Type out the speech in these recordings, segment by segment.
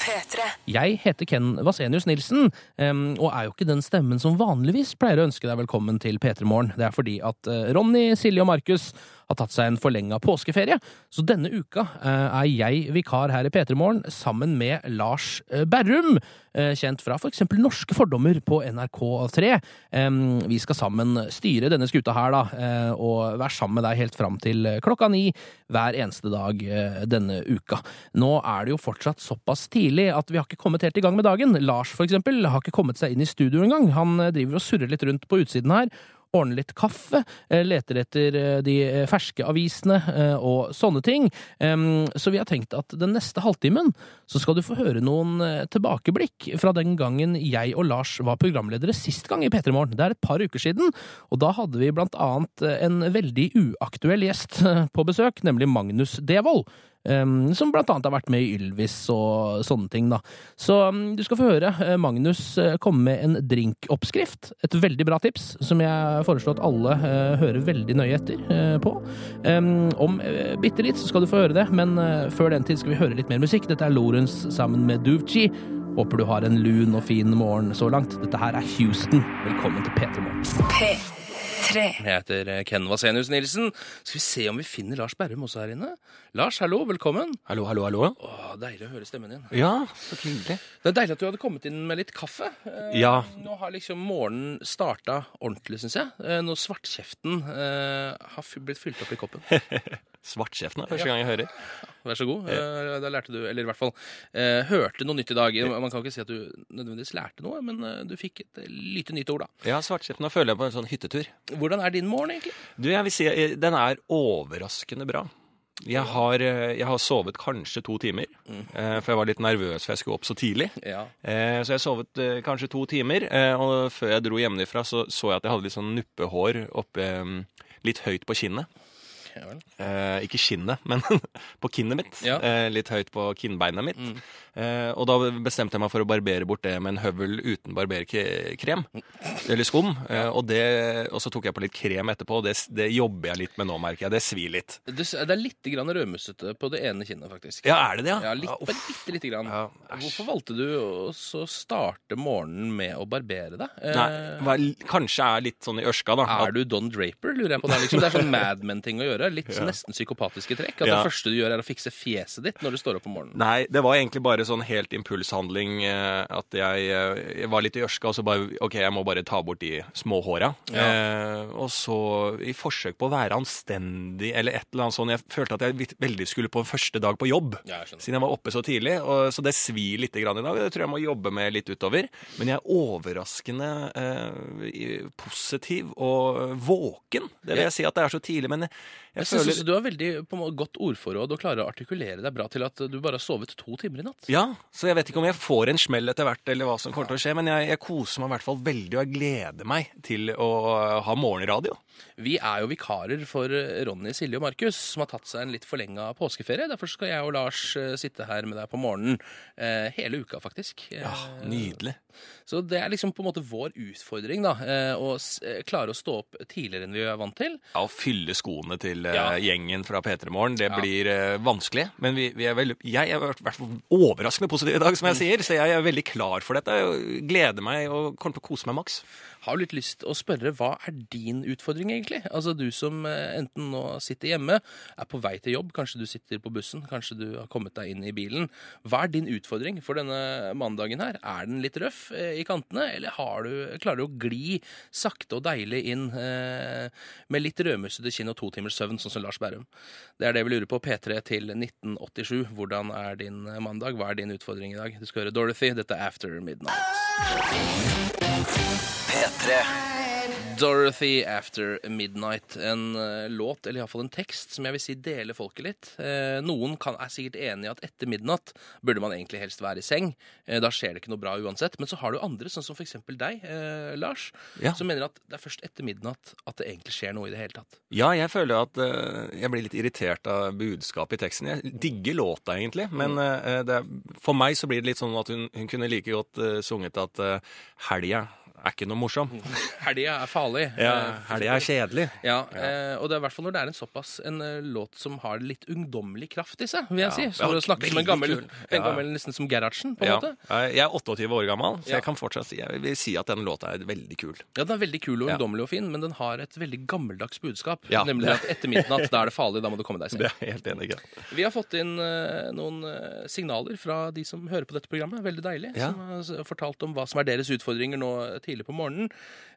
P3. Jeg heter Ken Vasenius Nilsen, og er jo ikke den stemmen som vanligvis pleier å ønske deg velkommen til P3 Morgen. Det er fordi at eh, Ronny, Silje og Markus har tatt seg en forlenga påskeferie. Så denne uka eh, er jeg vikar her i P3 Morgen sammen med Lars eh, Berrum, eh, kjent fra f.eks. Norske fordommer på NRK3. Vi skal sammen styre denne skuta her, da, og være sammen med deg helt fram til klokka ni hver eneste dag denne uka. Nå er det jo fortsatt såpass tidlig at vi har ikke kommet helt i gang med dagen. Lars, for eksempel, har ikke kommet seg inn i studio engang. Han driver og surrer litt rundt på utsiden her. Ordner litt kaffe, eh, leter etter eh, de eh, ferske avisene og sånne ting. Så vi har tenkt at den neste halvtimen så skal du få høre noen tilbakeblikk fra den gangen jeg og Lars var programledere sist gang i P3 Morgen. Det er et par uker siden, og da hadde vi blant annet en veldig uaktuell gjest på besøk, nemlig Magnus Devold. Em, som blant annet har vært med i Ylvis og sånne ting, da. Så um, du skal få høre eh, Magnus uh, komme med en drinkoppskrift. Et veldig bra tips, som jeg foreslår at alle uh, hører veldig nøye etter uh, på. Um, om uh, bitte litt så skal du få høre det, men før den tid skal vi høre litt mer musikk. Dette er Lorentz sammen med Duvci. Håper du har en lun og fin morgen så langt. Dette her er Houston. Velkommen til P3 Morgen. P3. Jeg heter Ken Vasenius Nilsen. Skal vi se om vi finner Lars Berrum også her inne? Lars, hallo, velkommen. Hallo, hallo, hallo. Åh, deilig å høre stemmen din. Ja, så hyggelig. Det er deilig at du hadde kommet inn med litt kaffe. Eh, Ja. Nå har liksom morgenen starta ordentlig, syns jeg. Eh, Når svartkjeften eh, har blitt fylt opp i koppen. Svartkjeften er første gang jeg hører. Vær så god. Eh, Da lærte du, eller i hvert fall eh, hørte noe nytt i dag. Man kan ikke si at du nødvendigvis lærte noe, men eh, du fikk et lite nytt ord, da. Ja, svartkjeften. Nå føler jeg på en sånn hyttetur. Hvordan er din morgen, egentlig? Du, jeg vil si den er overraskende bra. Jeg har, eh, jeg har sovet kanskje to timer, mm. for jeg var litt nervøs for jeg skulle opp så tidlig. Ja. Eh, Så jeg sovet kanskje to timer, og før jeg dro hjemmefra så så jeg at jeg hadde litt sånn nuppehår oppe mm, litt høyt på kinnet. Ja. Eh, ikke skinnet, men på kinnet mitt. Ja. Eh, litt høyt på kinnbeinet mitt. Eh, og da bestemte jeg meg for å barbere bort det med en høvel uten barberkrem. Eller skum. Eh, og, det, og så tok jeg på litt krem etterpå, og det, det jobber jeg litt med nå, merker jeg. Det svir litt. Det, det er litt grann rødmussete på det ene kinnet, faktisk. Ja, er det det, Ja, litt, Ja, bare bitte lite grann. Ja. Hvorfor valgte du å starte morgenen med å barbere deg? Eh, Nei, vel, kanskje er litt sånn i ørska, da. Er du Don Draper, lurer jeg på. Det, liksom. det er sånn Mad Men-ting å gjøre. Litt nesten psykopatiske trekk. At Ja. det første du gjør, er å fikse fjeset ditt når du står opp om morgenen. Nei, det var egentlig bare sånn helt impulshandling eh, at jeg, eh, jeg var litt i ørska, og så bare OK, jeg må bare ta bort de små håra. Eh, og så i forsøk på å være anstendig eller et eller annet sånn Jeg følte at jeg veldig skulle på første dag på jobb. Ja, jeg. Siden jeg var oppe så tidlig. Og, så det svir litt grann i dag. Det tror jeg må jobbe med litt utover. Men jeg er overraskende eh, positiv og våken. Det vil jeg si at det er så tidlig. Men jeg, jeg føler også Du har veldig måte, godt ordforråd og klarer å artikulere deg bra til at du bare har sovet to timer i natt. Ja, så jeg vet ikke om jeg får en smell etter hvert, eller hva som kommer til å skje, men jeg, jeg koser meg i hvert fall veldig, og jeg gleder meg til å ha morgenradio. Vi er jo vikarer for eh, Ronny, Silje og Markus, som har tatt seg en litt forlenga påskeferie. Derfor skal jeg og Lars eh, sitte her med deg på morgenen eh, hele uka, faktisk. Ja, Eh, nydelig. Så det er liksom på en måte vår utfordring, da. eh, Å eh, klare å stå opp tidligere enn vi er vant til. Ja, Å fylle skoene til eh, Ja. gjengen fra P3 Morgen, det blir uh, vanskelig. Men vi, vi er veldig, jeg er vært, overraskende positiv i dag, som jeg sier. Så jeg er veldig klar for dette. Jeg Gleder meg og kommer til å kose meg maks. Har litt lyst til å spørre hva er din utfordring, egentlig? Altså du som eh, enten nå sitter hjemme, er på vei til jobb, kanskje du sitter på bussen, kanskje du har kommet deg inn i bilen. Hva er din utfordring for denne mandagen her? Er den litt røff eh, i kantene, eller du, klarer du å gli sakte og deilig inn eh, med litt rødmussete kinn og to timers søvn, sånn som Lars Bærum? Det er det vi lurer på. P3 til 1987. Hvordan er din mandag? Hva er din utfordring i dag? Du skal høre Dorothy. Dette er After Midnight. P3. Dorothy After Midnight. En uh, låt, eller iallfall en tekst, som jeg vil si deler folket litt. Eh, noen kan, er sikkert enig i at etter midnatt burde man egentlig helst være i seng. Eh, da skjer det ikke noe bra uansett. Men så har du andre, sånn som f.eks. deg, eh, Lars, Ja. som mener at det er først etter midnatt at det egentlig skjer noe i det hele tatt. Ja, jeg føler at eh, jeg blir litt irritert av budskapet i teksten. Jeg digger låta, egentlig, men eh, det, er- for meg så blir det litt sånn at hun, hun kunne like godt eh, sunget at helga er ikke noe morsom. Helga er farlig. Ja, Helga er kjedelig. Ja, eh, og det er i hvert fall når det er en såpass en eh, låt som har litt ungdommelig kraft i seg, vil jeg Ja, si. Så å snakke som en gammel, en gammel nesten som Gerhardsen, på en Ja. måte. Jeg er 28 år gammel, så jeg kan fortsatt si, jeg vil si at den låta er veldig kul. Ja, Den er veldig kul og ungdommelig og fin, men den har et veldig gammeldags budskap. Nemlig at etter midnatt, da er det farlig, da må du komme deg selv. Det er helt enig ja. Vi har fått inn eh, noen eh, signaler fra de som hører på dette programmet. Veldig deilig. Som har fortalt om hva som er deres utfordringer nå tidlig på morgenen.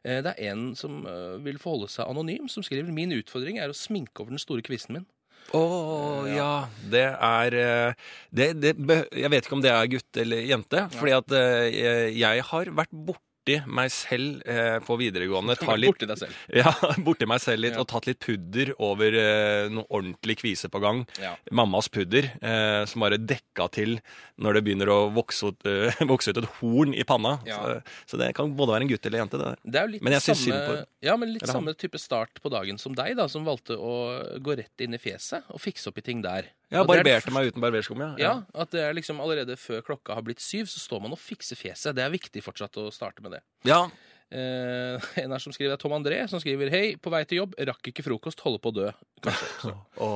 Eh, det er en som eh, vil forholde seg anonym, som skriver min utfordring er å sminke over den store kvisten min. Å ja. Det er eh, det, det, Jeg vet ikke om det er gutt eller jente. Fordi at jeg har vært borti meg selv eh, på videregående. Ta litt, borti deg selv. ja, borti meg selv litt Ja. og tatt litt pudder over eh, noe ordentlig kvise på gang. Ja. Mammas pudder, eh, som bare dekka til når det begynner å vokse ut, eh, vokse ut et horn i panna. Ja. Så, så det kan både være en gutt eller en jente. det. Det er jo litt Men jeg synd på- ja, men litt samme type start på dagen som deg, da, som valgte å gå rett inn i fjeset og fikse opp i ting der. Jeg det det barberte meg uten barberskum, ja. Ja, at det er liksom allerede før klokka har blitt syv, så står man og fikser fjeset. Det er viktig fortsatt å starte med det. ja. Eh, en her som skriver, er Tom André, som skriver Hei, på vei til jobb, rakk ikke frokost, holder på å dø. Kanskje.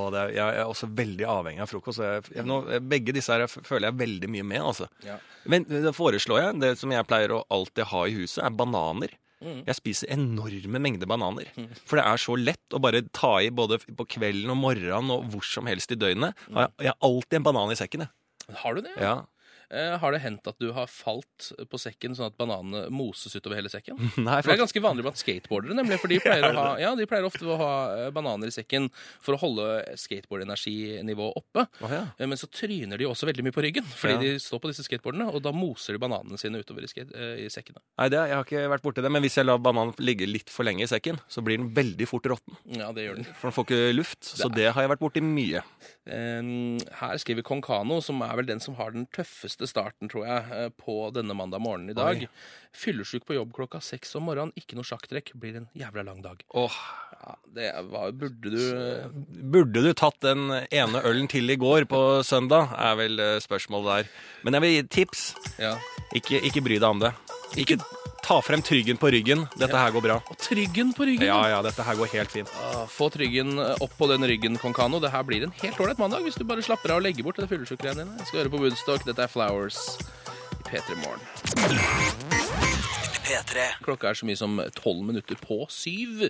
Det er, jeg er også veldig avhengig av frokost. Jeg, jeg, nå, begge disse her jeg føler jeg veldig mye med. altså. Ja. Men da foreslår jeg, det som jeg pleier å alltid ha i huset, er bananer. Mm. Jeg spiser enorme mengder bananer. For det er så lett å bare ta i både på kvelden og morgenen og hvor som helst i døgnet. Jeg jeg har alltid en banan i sekken. jeg. Har du det? Ja. Har det hendt at du har falt på sekken sånn at bananene moses utover hele sekken? Nei, For det er ganske vanlig blant skateboardere, nemlig. For de pleier, ha, ja, de pleier ofte å ha eh, bananer i sekken for å holde skateboardenerginivået oppe. Oh, ja. Eh, Men så tryner de også veldig mye på ryggen, fordi Ja. de står på disse skateboardene, og da moser de bananene sine utover i, eh, i sekkene. Nei, det, jeg har ikke vært borti det. Men hvis jeg lar bananen ligge litt for lenge i sekken, så blir den veldig fort råtten. Ja, det gjør den. For den får ikke luft. Så det har jeg vært borti mye. Eh, Her skriver Kong Kano, som er vel den som har den tøffeste starten, tror jeg, eh, på denne mandag morgenen i dag. Oi. Fyllesyk på jobb klokka seks om morgenen, ikke noe sjakktrekk, blir en jævla lang dag. Åh, Ja, det var, burde du Burde du tatt den ene ølen til i går på søndag, er vel eh, spørsmålet der. Men jeg vil gi et tips. Ja. Ikke, ikke bry deg om det. Ikke ta frem tryggen på ryggen. Dette her går bra. Og tryggen på ryggen! Ja, ja, dette her går helt fint. Ah, Få tryggen opp på den ryggen, Kong Kano. Det her blir en helt ålreit mandag hvis du bare slapper av og legger bort det fyllesykkelen dine. Jeg skal høre på Woodstock. Dette er Flowers i P3 Morgen. Klokka er så mye som tolv minutter på syv.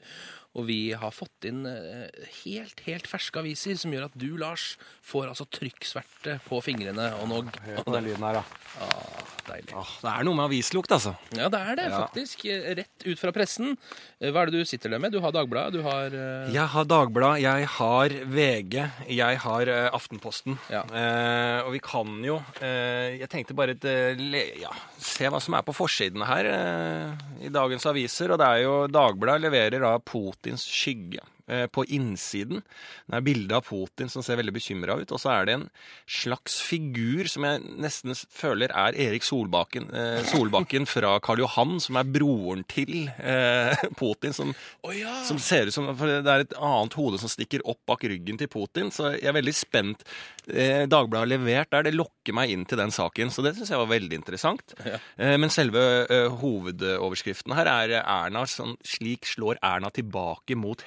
Og vi har fått inn eh, helt, helt ferske aviser som gjør at du, Lars, får altså trykksverte på fingrene. Og nå den lyden her, da. ah, Deilig. det er noe med avislukt, altså. Ja, det er det, Ja. faktisk. Rett ut fra pressen. Eh, Hva er det du sitter der med? Du har Dagbladet, du har uh... Jeg har Dagbladet, jeg har VG, jeg har uh, Aftenposten. Ja. Uh, og vi kan jo eh, Jeg tenkte bare et, eh, ja, se hva som er på forsidene her eh, i dagens aviser. Og det er jo Dagbladet leverer da Putins skygge. Eh, På innsiden det er bilde av Putin som ser veldig bekymra ut. Og så er det en slags figur som jeg nesten føler er Erik Solbakken, eh, Solbakken fra Karl Johan, som er broren til eh, Putin. Som, oh, ja! som ser ut som for Det er et annet hode som stikker opp bak ryggen til Putin. Så jeg er veldig spent. Eh, Dagbladet har levert der. Det lokker meg inn til den saken. Så det syns jeg var veldig interessant. Ja. Eh, men selve eh, hovedoverskriften her er Erna sånn Slik slår Erna tilbake mot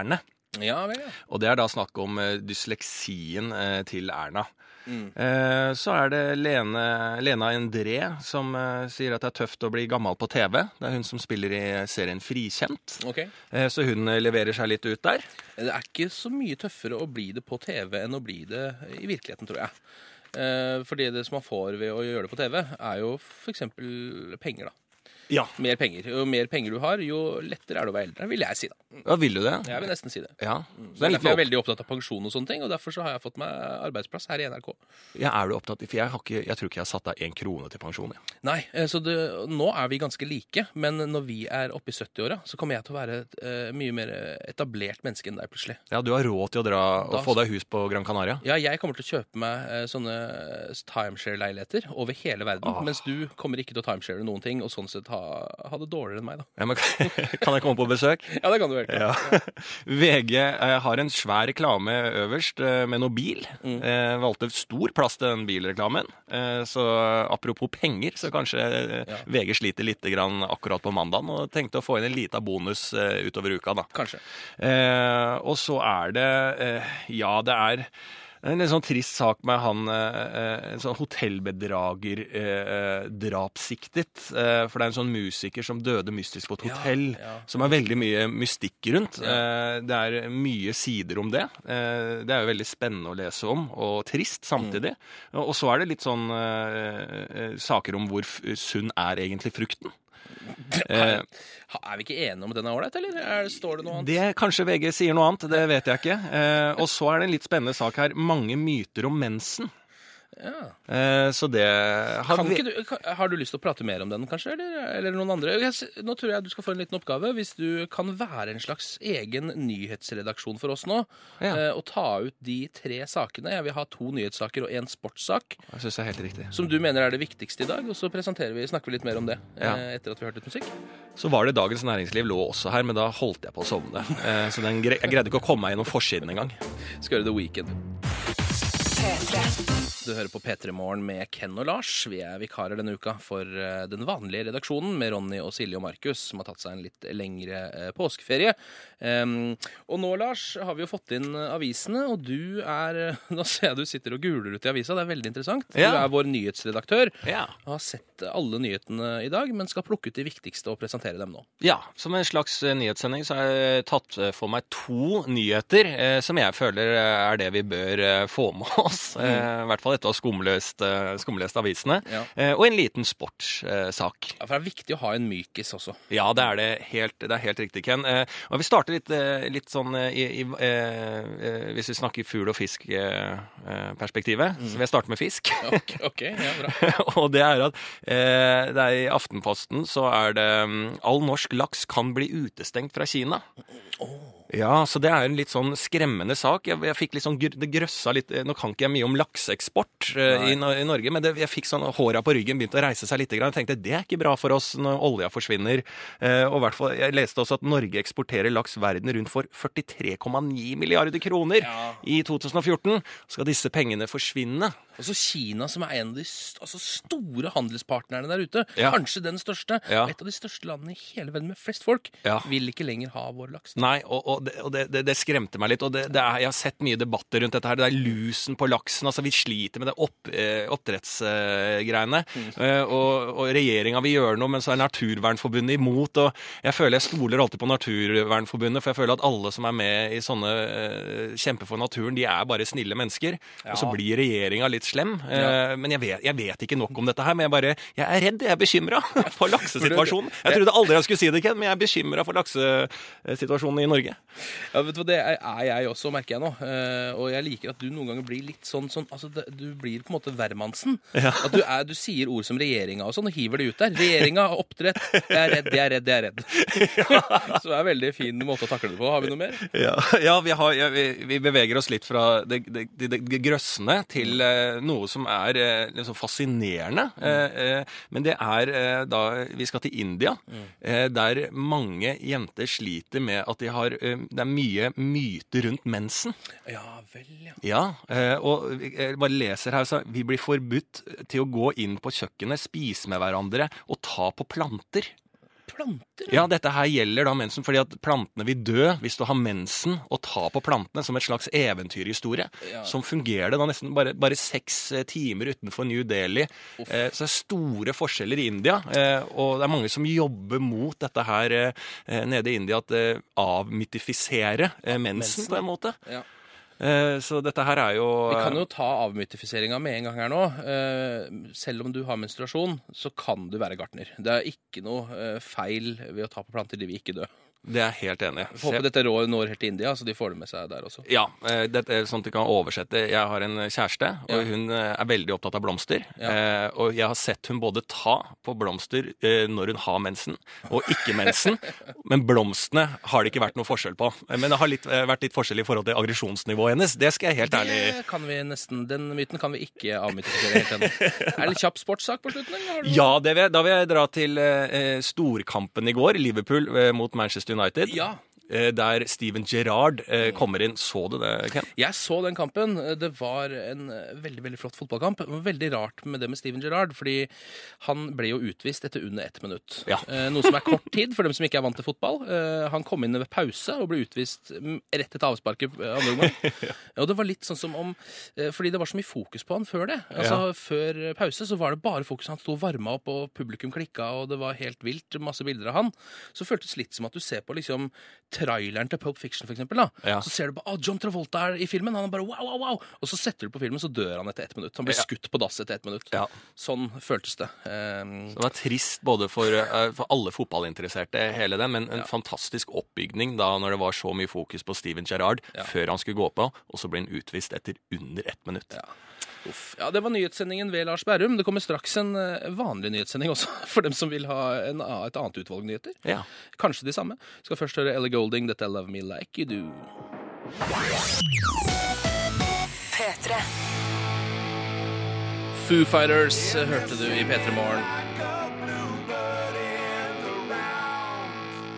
hetserne. Ja vel, ja. Og det er da snakk om eh, dysleksien eh, til Erna. Mm. Eh, så er det Lene, Lena Endré som sier at det er tøft å bli gammel på TV. Det er hun som spiller i serien Frikjent. Ok. Eh, så hun leverer seg litt ut der. Det er ikke så mye tøffere å bli det på TV enn å bli det i virkeligheten, tror jeg. Fordi det som man får ved å gjøre det på TV, er jo f.eks. penger, da. Ja. Mer penger. Jo mer penger du har, jo lettere er det å være eldre, vil jeg si, da. Ja, vil du det? Jeg vil nesten si det. Ja. Så Så det er derfor jeg er veldig opptatt av pensjon og sånne ting, og derfor så har jeg fått meg arbeidsplass her i NRK. ja, er du opptatt For jeg, har ikke, jeg tror ikke jeg har satt av én krone til pensjon. Jeg. Nei, eh, så det, nå er vi ganske like, men når vi er oppe i 70-åra, så kommer jeg til å være et uh, mye mer etablert menneske enn deg plutselig. Ja, du har råd til å dra Da- og få deg hus på Gran Canaria? Ja, jeg kommer til å kjøpe meg uh, sånne timeshare-leiligheter over hele verden, Ah. mens du kommer ikke til å timeshare noen ting, og sånn sett ha ha det dårligere enn meg, da. Ja, men kan jeg komme på besøk? Ja, det kan du vel. Ja. VG eh, har en svær reklame øverst eh, med noe bil. Mm. valgte stor plass til den bilreklamen. Eh, så apropos penger, så kanskje eh, Ja. VG sliter litt grann akkurat på mandagen, og tenkte å få inn en liten bonus eh, utover uka, da. Kanskje. Eh, og så er det eh, Ja, det er en sånn trist sak med han eh, eh, en sånn hotellbedrager eh, for det er en sånn musiker som døde mystisk på et hotell. ja. Som er veldig mye mystikk rundt. Ja. Det er mye sider om det. Det er jo veldig spennende å lese om, og trist samtidig. Mm. Og så er det litt sånn saker om hvor sunn er egentlig frukten. Eh, Ha- Er vi ikke enige om at den er ålreit, eller er, står det noe annet? Det Kanskje VG sier noe annet, det vet jeg ikke. Eh, og så er det en litt spennende sak her. Mange myter om mensen. Ja. Eh, så det har Kan vi- ikke du, har du lyst til å prate mer om den, kanskje? Eller, eller noen andre? Nå tror jeg du skal få en liten oppgave. Hvis du kan være en slags egen nyhetsredaksjon for oss nå, Ja. eh, og ta ut de tre sakene Jeg vil ha to nyhetssaker og én sportssak Jeg synes det er helt riktig. som du mener er det viktigste i dag. Og så presenterer vi, snakker vi litt mer om det Ja. eh, etter at vi har hørt litt musikk. Så var det Dagens Næringsliv lå også her, men da holdt jeg på å sovne. Eh, så den, jeg greide ikke å komme meg gjennom forsiden engang. Skal gjøre The Weekend. Du hører på P3 Morgen med Ken og Lars. Vi er vikarer denne uka for eh, den vanlige redaksjonen med Ronny og Silje og Markus, som har tatt seg en litt lengre eh, påskeferie. Em, og nå, Lars, har vi jo fått inn eh, avisene, og du er Nå ser jeg du sitter og guler ut i avisa, det er veldig interessant. Ja. Du er vår nyhetsredaktør. Ja. og Har sett alle nyhetene i dag, men skal plukke ut de viktigste og presentere dem nå. ja. Som en slags eh, nyhetssending så har jeg tatt eh, for meg to nyheter eh, som jeg føler eh, er det vi bør eh, få med oss. Eh, I hvert fall etter å ha skumlest, eh, skumlest avisene. Ja. Eh, og en liten sportssak. Ja, for det er viktig å ha en mykis også. Ja, det er det helt, det er helt riktig, Ken. Eh, og vi starter litt, eh, litt sånn eh, i, i eh, eh, Hvis vi snakker fugl- og fisk-perspektivet, så vil jeg starte med fisk. Ok, okay ja, bra. og det er at eh, det er i Aftenposten så er det mm, All norsk laks kan bli utestengt fra Kina. Ja, så det er en litt sånn skremmende sak. Jeg, jeg fikk litt sånn, Det grøssa litt Nå kan ikke jeg mye om lakseeksport uh, i, i Norge, men det, jeg fikk sånn håra på ryggen begynte å reise seg litt. Grann. Jeg tenkte det er ikke bra for oss når olja forsvinner. Uh, og hvert fall, Jeg leste også at Norge eksporterer laks verden rundt for 43,9 milliarder kroner Ja. i 2014. Skal disse pengene forsvinne? Altså Kina, som er en av de st altså store handelspartnerne der ute, Ja. kanskje den største, Ja. et av de største landene i hele verden med flest folk, vil ikke lenger ha vår laks. Nei, og, og, det, og det, det, det skremte meg litt. Og er, jeg har sett mye debatter rundt dette her. Det er lusen på laksen. altså Vi sliter med det opp, eh, oppdrettsgreiene. Eh, og og regjeringa vil gjøre noe, men så er Naturvernforbundet imot. Og jeg føler jeg stoler alltid på Naturvernforbundet, for jeg føler at alle som er med i sånne eh, kjemper for naturen, de er bare snille mennesker. Og så blir regjeringa litt slem. Ja. Men jeg vet, jeg vet ikke nok om dette her. Men jeg bare Jeg er redd, jeg er bekymra for laksesituasjonen. Jeg trodde aldri jeg skulle si det, Ken, men jeg er bekymra for laksesituasjonen i Norge. Ja, vet du hva, Det er jeg også, merker jeg nå. Eh, og jeg liker at du noen ganger blir litt sånn, sånn altså Du blir på en måte hvermannsen. At du, er, du sier ord som regjeringa og sånn, og hiver det ut der. Regjeringa, oppdrett, jeg er redd, jeg er redd, jeg er redd. Så det er en veldig fin måte å takle det på. Har vi noe mer? Ja, ja, vi, har, ja vi, vi beveger oss litt fra det, det, det, det grøssende til eh, noe som er liksom fascinerende. Eh, men det er da vi skal til India, eh, der mange jenter sliter med at de har Det er mye myter rundt mensen. Ja vel, ja. Ja, eh, og jeg bare leser her, så vi blir forbudt til å gå inn på kjøkkenet, spise med hverandre og ta på planter. Planter? Ja, dette her gjelder da mensen fordi at plantene vil dø hvis du har mensen og tar på plantene som et slags eventyrhistorie. Ja. Som fungerer det da nesten bare, bare seks eh, timer utenfor New Delhi. Eh, så det er store forskjeller i India, eh, og det er mange som jobber mot dette her eh, eh, nede i India, at eh, avmytifisere mensen, mensen. på en måte. Ja. Eh, så dette her er jo Vi kan jo ta avmytifiseringa med en gang her nå. Eh, selv om du har menstruasjon, så kan du være gartner. Det er ikke noe eh, feil ved å ta på planter, de vil ikke dø. Det er jeg helt enig. i. Håper dette rå når helt til India, så de får det med seg der også. Ja, eh, dette er sånn at de kan oversette. Jeg har en kjæreste, og Ja. hun eh, er veldig opptatt av blomster. Ja. Eh, og jeg har sett hun både ta på blomster når hun har mensen, og ikke mensen. men blomstene har det ikke vært noe forskjell på. Men det har litt, vært litt forskjell i forhold til aggresjonsnivået hennes. Det skal jeg helt ærlig Det kan vi nesten, Den myten kan vi ikke avmytifisere helt ennå. Er det en kjapp sportssak på slutten? Ja, det vil, da vil jeg dra til storkampen i går. Liverpool mot Manchester United. Ja. Eh, der Steven Gerrard eh, kommer inn. Så du det, Ken? Jeg så den kampen. Det var en eh, veldig veldig flott fotballkamp. Veldig rart med det med Steven Gerrard, fordi han ble jo utvist etter under ett minutt. Ja. Eh, Noe som er kort tid for dem som ikke er vant til fotball. Eh, Han kom inn ved pause og ble utvist mm, rett etter avsparket andre omgang. Og det var litt sånn som om Fordi det var så mye fokus på han før det. Altså Før pause så var det bare fokus. Han sto og varma opp, og publikum klikka, og det var helt vilt. Masse bilder av han. Så føltes litt som at du ser på liksom traileren til Pulp Fiction, for eksempel. Da. Ja. Så ser du bare, ah, John Travolta er i filmen. Han er bare wow, wow, wow. Og så setter du på filmen, så dør han etter ett minutt. Han blir Ja. skutt på dass etter ett minutt. Ja. Sånn føltes det. Um, Det var trist både for, eh, for alle fotballinteresserte, hele det, men en fantastisk oppbygning da når det var så mye fokus på Steven Gerrard før han skulle gå på, og så ble han utvist etter under ett minutt. Ja. Uff. Ja, Det var nyhetssendingen ved Lars Berrum. Det kommer straks en eh, vanlig nyhetssending også, for dem som vil ha en, et annet utvalg nyheter. Ja. Kanskje de samme. Skal først høre Ellie Golding, 'Dette er Love Me Like You Do'. P3. Foo Fighters eh, hørte du i P3 Morgen.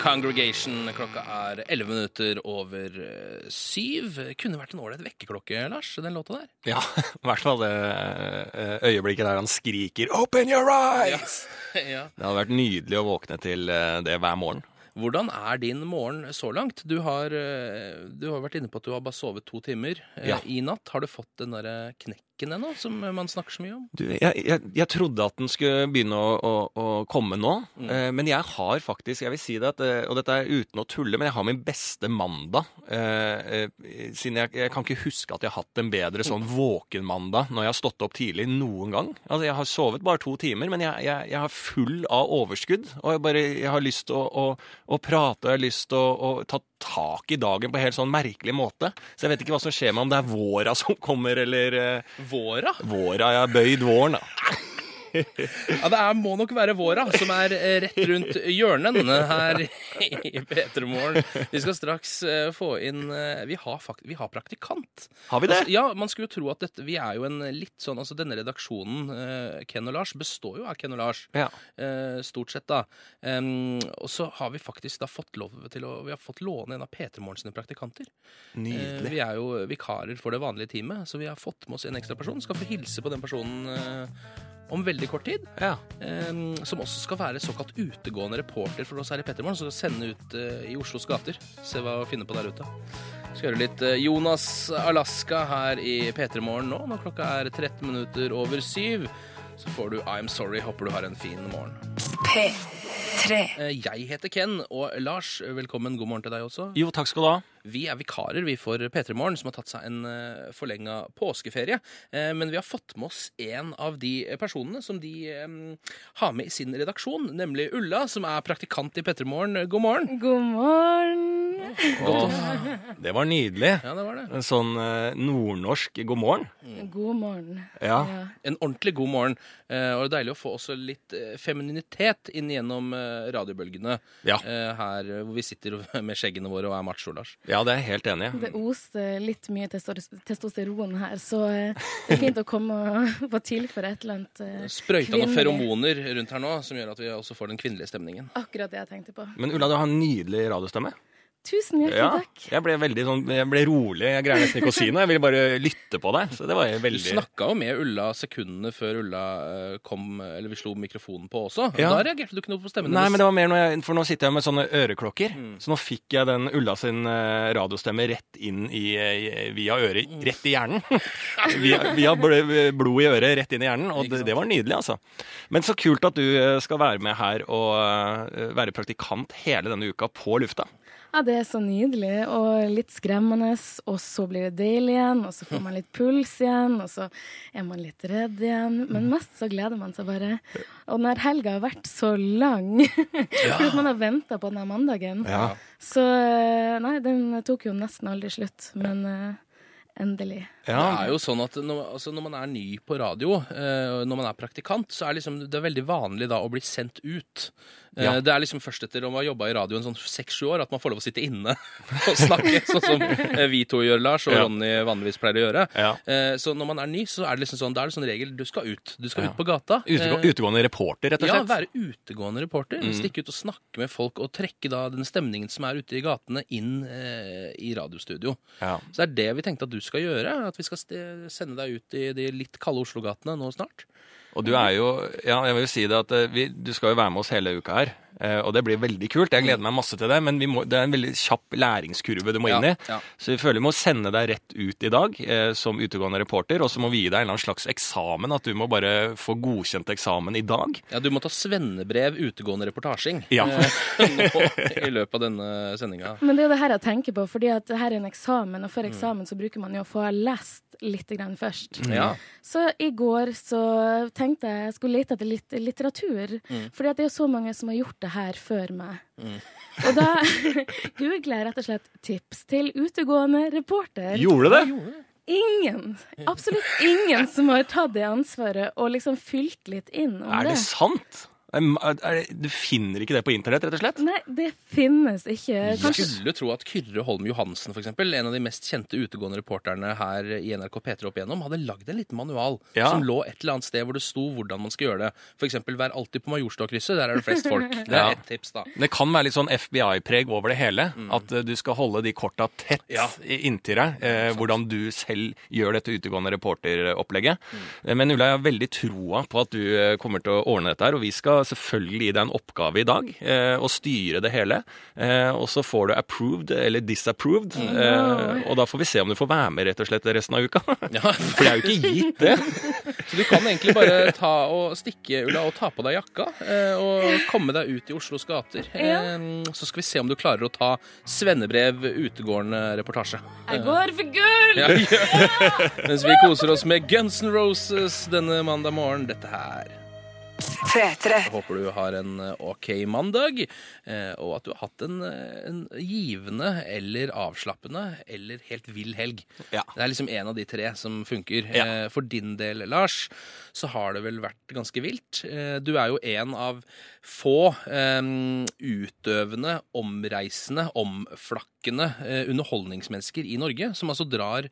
Congregation. Klokka er 11 minutter over eh, syv. Kunne vært en ålreit vekkerklokke, Lars, den låta der. ja, i hvert fall det eh, øyeblikket der han skriker 'Open your eyes!' ja. Det hadde vært nydelig å våkne til det hver morgen. Hvordan er din morgen så langt? Du har, eh, du har vært inne på at du har bare sovet to timer eh, Ja. i natt. Har du fått den derre knekken ennå, som man snakker så mye om? Du, jeg, jeg, jeg trodde at den skulle begynne å, å, å komme nå, eh, men jeg har faktisk, jeg vil si det, at, eh, og dette er uten å tulle, men jeg har min beste mandag. Eh, eh, siden jeg, jeg kan ikke huske at jeg har hatt en bedre sånn våken mandag når jeg har stått opp tidlig noen gang. Altså, jeg har sovet bare to timer, men jeg, jeg, har full av overskudd, og jeg, bare, jeg har lyst til å, å, å prate, og jeg har lyst til å, å ta tak i dagen på en helt sånn merkelig måte. Så jeg vet ikke hva som skjer med om det er våra som kommer, eller eh, Våra? Våra, har bøyd våren, da. Ja, det er, må nok være våra, som er eh, rett rundt hjørnen her i P3 Morgen. Vi skal straks eh, få inn eh, Vi har, fakt vi har praktikant. Har vi det? Altså, ja, man skulle jo tro at dette, vi er jo en litt sånn Altså, denne redaksjonen, Ken og Lars, består jo av Ken og Lars. Ja. Stort sett, da. Og så har vi faktisk da fått lov til å Vi har fått låne en av P3 Morgen sine praktikanter. Nydelig. vi er jo vikarer for det vanlige teamet, så vi har fått med oss en ekstra person. Skal få hilse på den personen om veldig kort tid. Ja. Um, som også skal være såkalt utegående reporter for oss her i Pettermoren. Som skal sende ut uh, i Oslos gater. Se hva vi finner på der ute. Skal høre litt eh, Jonas Alaska her i P3 Morgen nå, når klokka er 13 minutter over syv. Så får du I'm Sorry. Håper du har en fin morgen. P3. Eh, Jeg heter Ken, og Lars, velkommen. God morgen til deg også. Jo, takk skal du ha. Vi er vikarer vi for P3 Morgen, som har tatt seg en uh, forlenga påskeferie. Eh, men vi har fått med oss en av de personene som de eh, har med i sin redaksjon, nemlig Ulla, som er praktikant i P3 Morgen. God morgen. God morgen. Åh, det var nydelig. Ja, det var det. En sånn eh, nordnorsk god morgen. God morgen. Ja. Ja. En ordentlig god morgen. Eh, og det er deilig å få også litt eh, femininitet inn gjennom eh, radiobølgene Ja. eh, her hvor vi sitter med skjeggene våre og er macho, Lars. ja, det er jeg helt enig i. Det oser litt mye testosteron her, så eh, det er fint å komme og få tilføre et eller annet eh, Sprøyta noen feromoner rundt her nå, som gjør at vi også får den kvinnelige stemningen. Akkurat det jeg tenkte på. Men Ulla, du har en nydelig radiostemme. Tusen hjertelig Ja, takk. jeg ble veldig sånn, jeg ble rolig. Jeg greier nesten ikke å si noe. Jeg ville bare lytte på deg. Så det var Du veldig snakka jo med Ulla sekundene før Ulla eh, kom, eller vi slo mikrofonen på også. Ja. Da reagerte du ikke noe på stemmen Nei, men det var mer når jeg, For nå sitter jeg med sånne øreklokker. Mm. Så nå fikk jeg den Ulla sin eh, radiostemme rett inn i, eh, via øret, Mm. rett i hjernen. via, via blod i øret, rett inn i hjernen. Og det, det var nydelig, altså. Men så kult at du skal være med her og være praktikant hele denne uka på lufta. Ja, det er så nydelig og litt skremmende, og så blir det deilig igjen, og så får man litt puls igjen, og så er man litt redd igjen. Men mest så gleder man seg bare. Og når helga har vært så lang, fordi at man har venta på denne mandagen, Ja. så eh, Nei, den tok jo nesten aldri slutt, men Endelig. endelig. Det er jo sånn at når, altså når man er ny på radio, eh, når man er praktikant, så er liksom, det er veldig vanlig da å bli sendt ut. Eh, Ja. Det er liksom først etter å ha jobba i radio en sånn seks-sju år at man får lov å sitte inne og snakke, sånn som eh, vi to gjør, Lars, og Ja. Ronny vanligvis pleier å gjøre. Ja. Eh, Så når man er ny, så er det liksom sånn, da er det sånn regel du skal ut. Du skal ut på gata. Utegå, Eh, utegående reporter, rett og slett? ja, være utegående reporter. Mm. Stikke ut og snakke med folk og trekke da den stemningen som er ute i gatene, inn eh, i radiostudio. Ja. Så det er det vi tenkte at du skal gjøre. At vi skal sende deg ut i de litt kalde Oslo-gatene nå snart. Og du er jo Ja, jeg vil jo si det at eh, vi, du skal jo være med oss hele uka her. Eh, Og det blir veldig kult. Jeg gleder meg masse til det. Men vi må, det er en veldig kjapp læringskurve du må inn i. Ja, ja. Så vi føler vi må sende deg rett ut i dag eh, som utegående reporter. Og så må vi gi deg en eller annen slags eksamen. At du må bare få godkjent eksamen i dag. Ja, du må ta svennebrev utegående reportasjing Ja. eh, nå i løpet av denne sendinga. Men det er det her jeg tenker på, fordi at det her er en eksamen, og Mm. for eksamen så bruker man jo å få lest litt grann først. Ja. Så i går så tenkte jeg jeg skulle lete etter litt litteratur. Mm. Fordi at det er jo så mange som har gjort det her før meg. Og da googler jeg rett og slett 'tips til utegående reporter'. Gjorde det? Ingen, absolutt ingen som har tatt det ansvaret og liksom fylt litt inn om Er det. det sant? Du finner ikke det på internett, rett og slett? Nei, det finnes ikke. Jeg Kanskje skulle tro at Kyrre Holm Johansen, for eksempel, en av de mest kjente utegående reporterne her i NRK P3 opp igjennom, hadde lagd en liten manual Ja. som lå et eller annet sted hvor det sto hvordan man skal gjøre det. For eksempel, vær alltid på Majorstadkrysset, der er det flest folk. Det er Ja. ett tips, da. Det kan være litt sånn FBI-preg over det hele. At eh, du skal holde de korta tett Ja. inntil deg. Eh, hvordan du selv gjør dette utegående reporteropplegget. Mm. Men Ulla, jeg har veldig troa på at du eh, kommer til å ordne dette her. Og vi skal selvfølgelig gi deg en oppgave i dag. Eh, og styre det hele. Eh, og så får du approved eller disapproved. Eh, og da får vi se om du får være med rett og slett resten av uka. Ja, For det er jo ikke gitt, det. Så du kan egentlig bare ta og stikke, Ulla, og ta på deg jakka eh, og komme deg ut i Oslos gater. Eh, Så skal vi se om du klarer å ta svennebrev utegående reportasje. Jeg går for gull! Ja, ja. Mens vi koser oss med Guns N' Roses denne mandag morgen. Dette her. P3. Jeg håper du har en eh, ok mandag, eh, og at du har hatt en, eh, en givende eller avslappende eller helt vill helg. Ja. Det er liksom en av de tre som funker. Ja. For din del, Lars, så har det vel vært ganske vilt. Eh, Du er jo en av få um, utøvende, omreisende, omflakkende underholdningsmennesker i Norge, som altså drar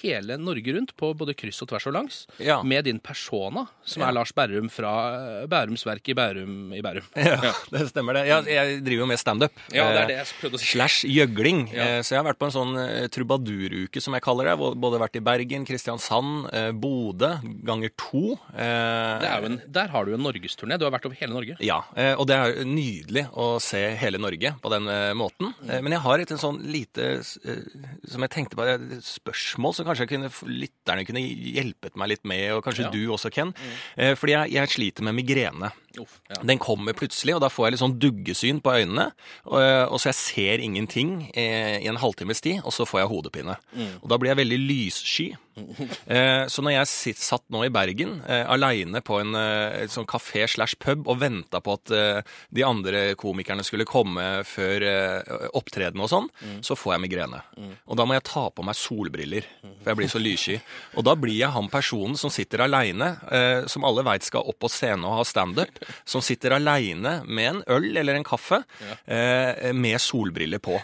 hele Norge rundt på både kryss og tvers og langs, Ja. med din persona, som Ja. er Lars Berrum fra eh, Bærums Verk i Bærum i Bærum. Ja, det stemmer det. Jeg, jeg driver jo med standup. Ja, det Eh, er det jeg prøvde å si. Slash gjøgling. Eh, Så jeg har vært på en sånn eh, trubaduruke, som jeg kaller det. Både- vært i Bergen, Kristiansand, eh, Bodø ganger to. Eh, en, der har du jo en norgesturné. Du har vært over hele Norge. Ja, eh, og det er nydelig å se hele Norge på den eh, måten. Eh, Men jeg har et en sånn lite eh, som jeg tenkte på, et spørsmål som kanskje kunne, lytterne kunne hjulpet meg litt med, og kanskje Ja. Du også, Ken. Mm. Fordi jeg, jeg sliter med migrene. Uff, ja. Den kommer plutselig, og da får jeg litt sånn duggesyn på øynene. Og, og så jeg ser ingenting eh, i en halvtimes tid, og så får jeg hodepine. Og da blir jeg veldig lyssky. Eh, så når jeg sitt, satt nå i Bergen eh, aleine på en eh, sånn kafé slash pub og venta på at eh, de andre komikerne skulle komme før eh, opptreden og sånn, så får jeg migrene. Og da må jeg ta på meg solbriller, for jeg blir så lyssky. Og da blir jeg han personen som sitter aleine, eh, som alle veit skal opp på scenen og ha standup, som sitter aleine med en øl eller en kaffe eh, med solbriller på.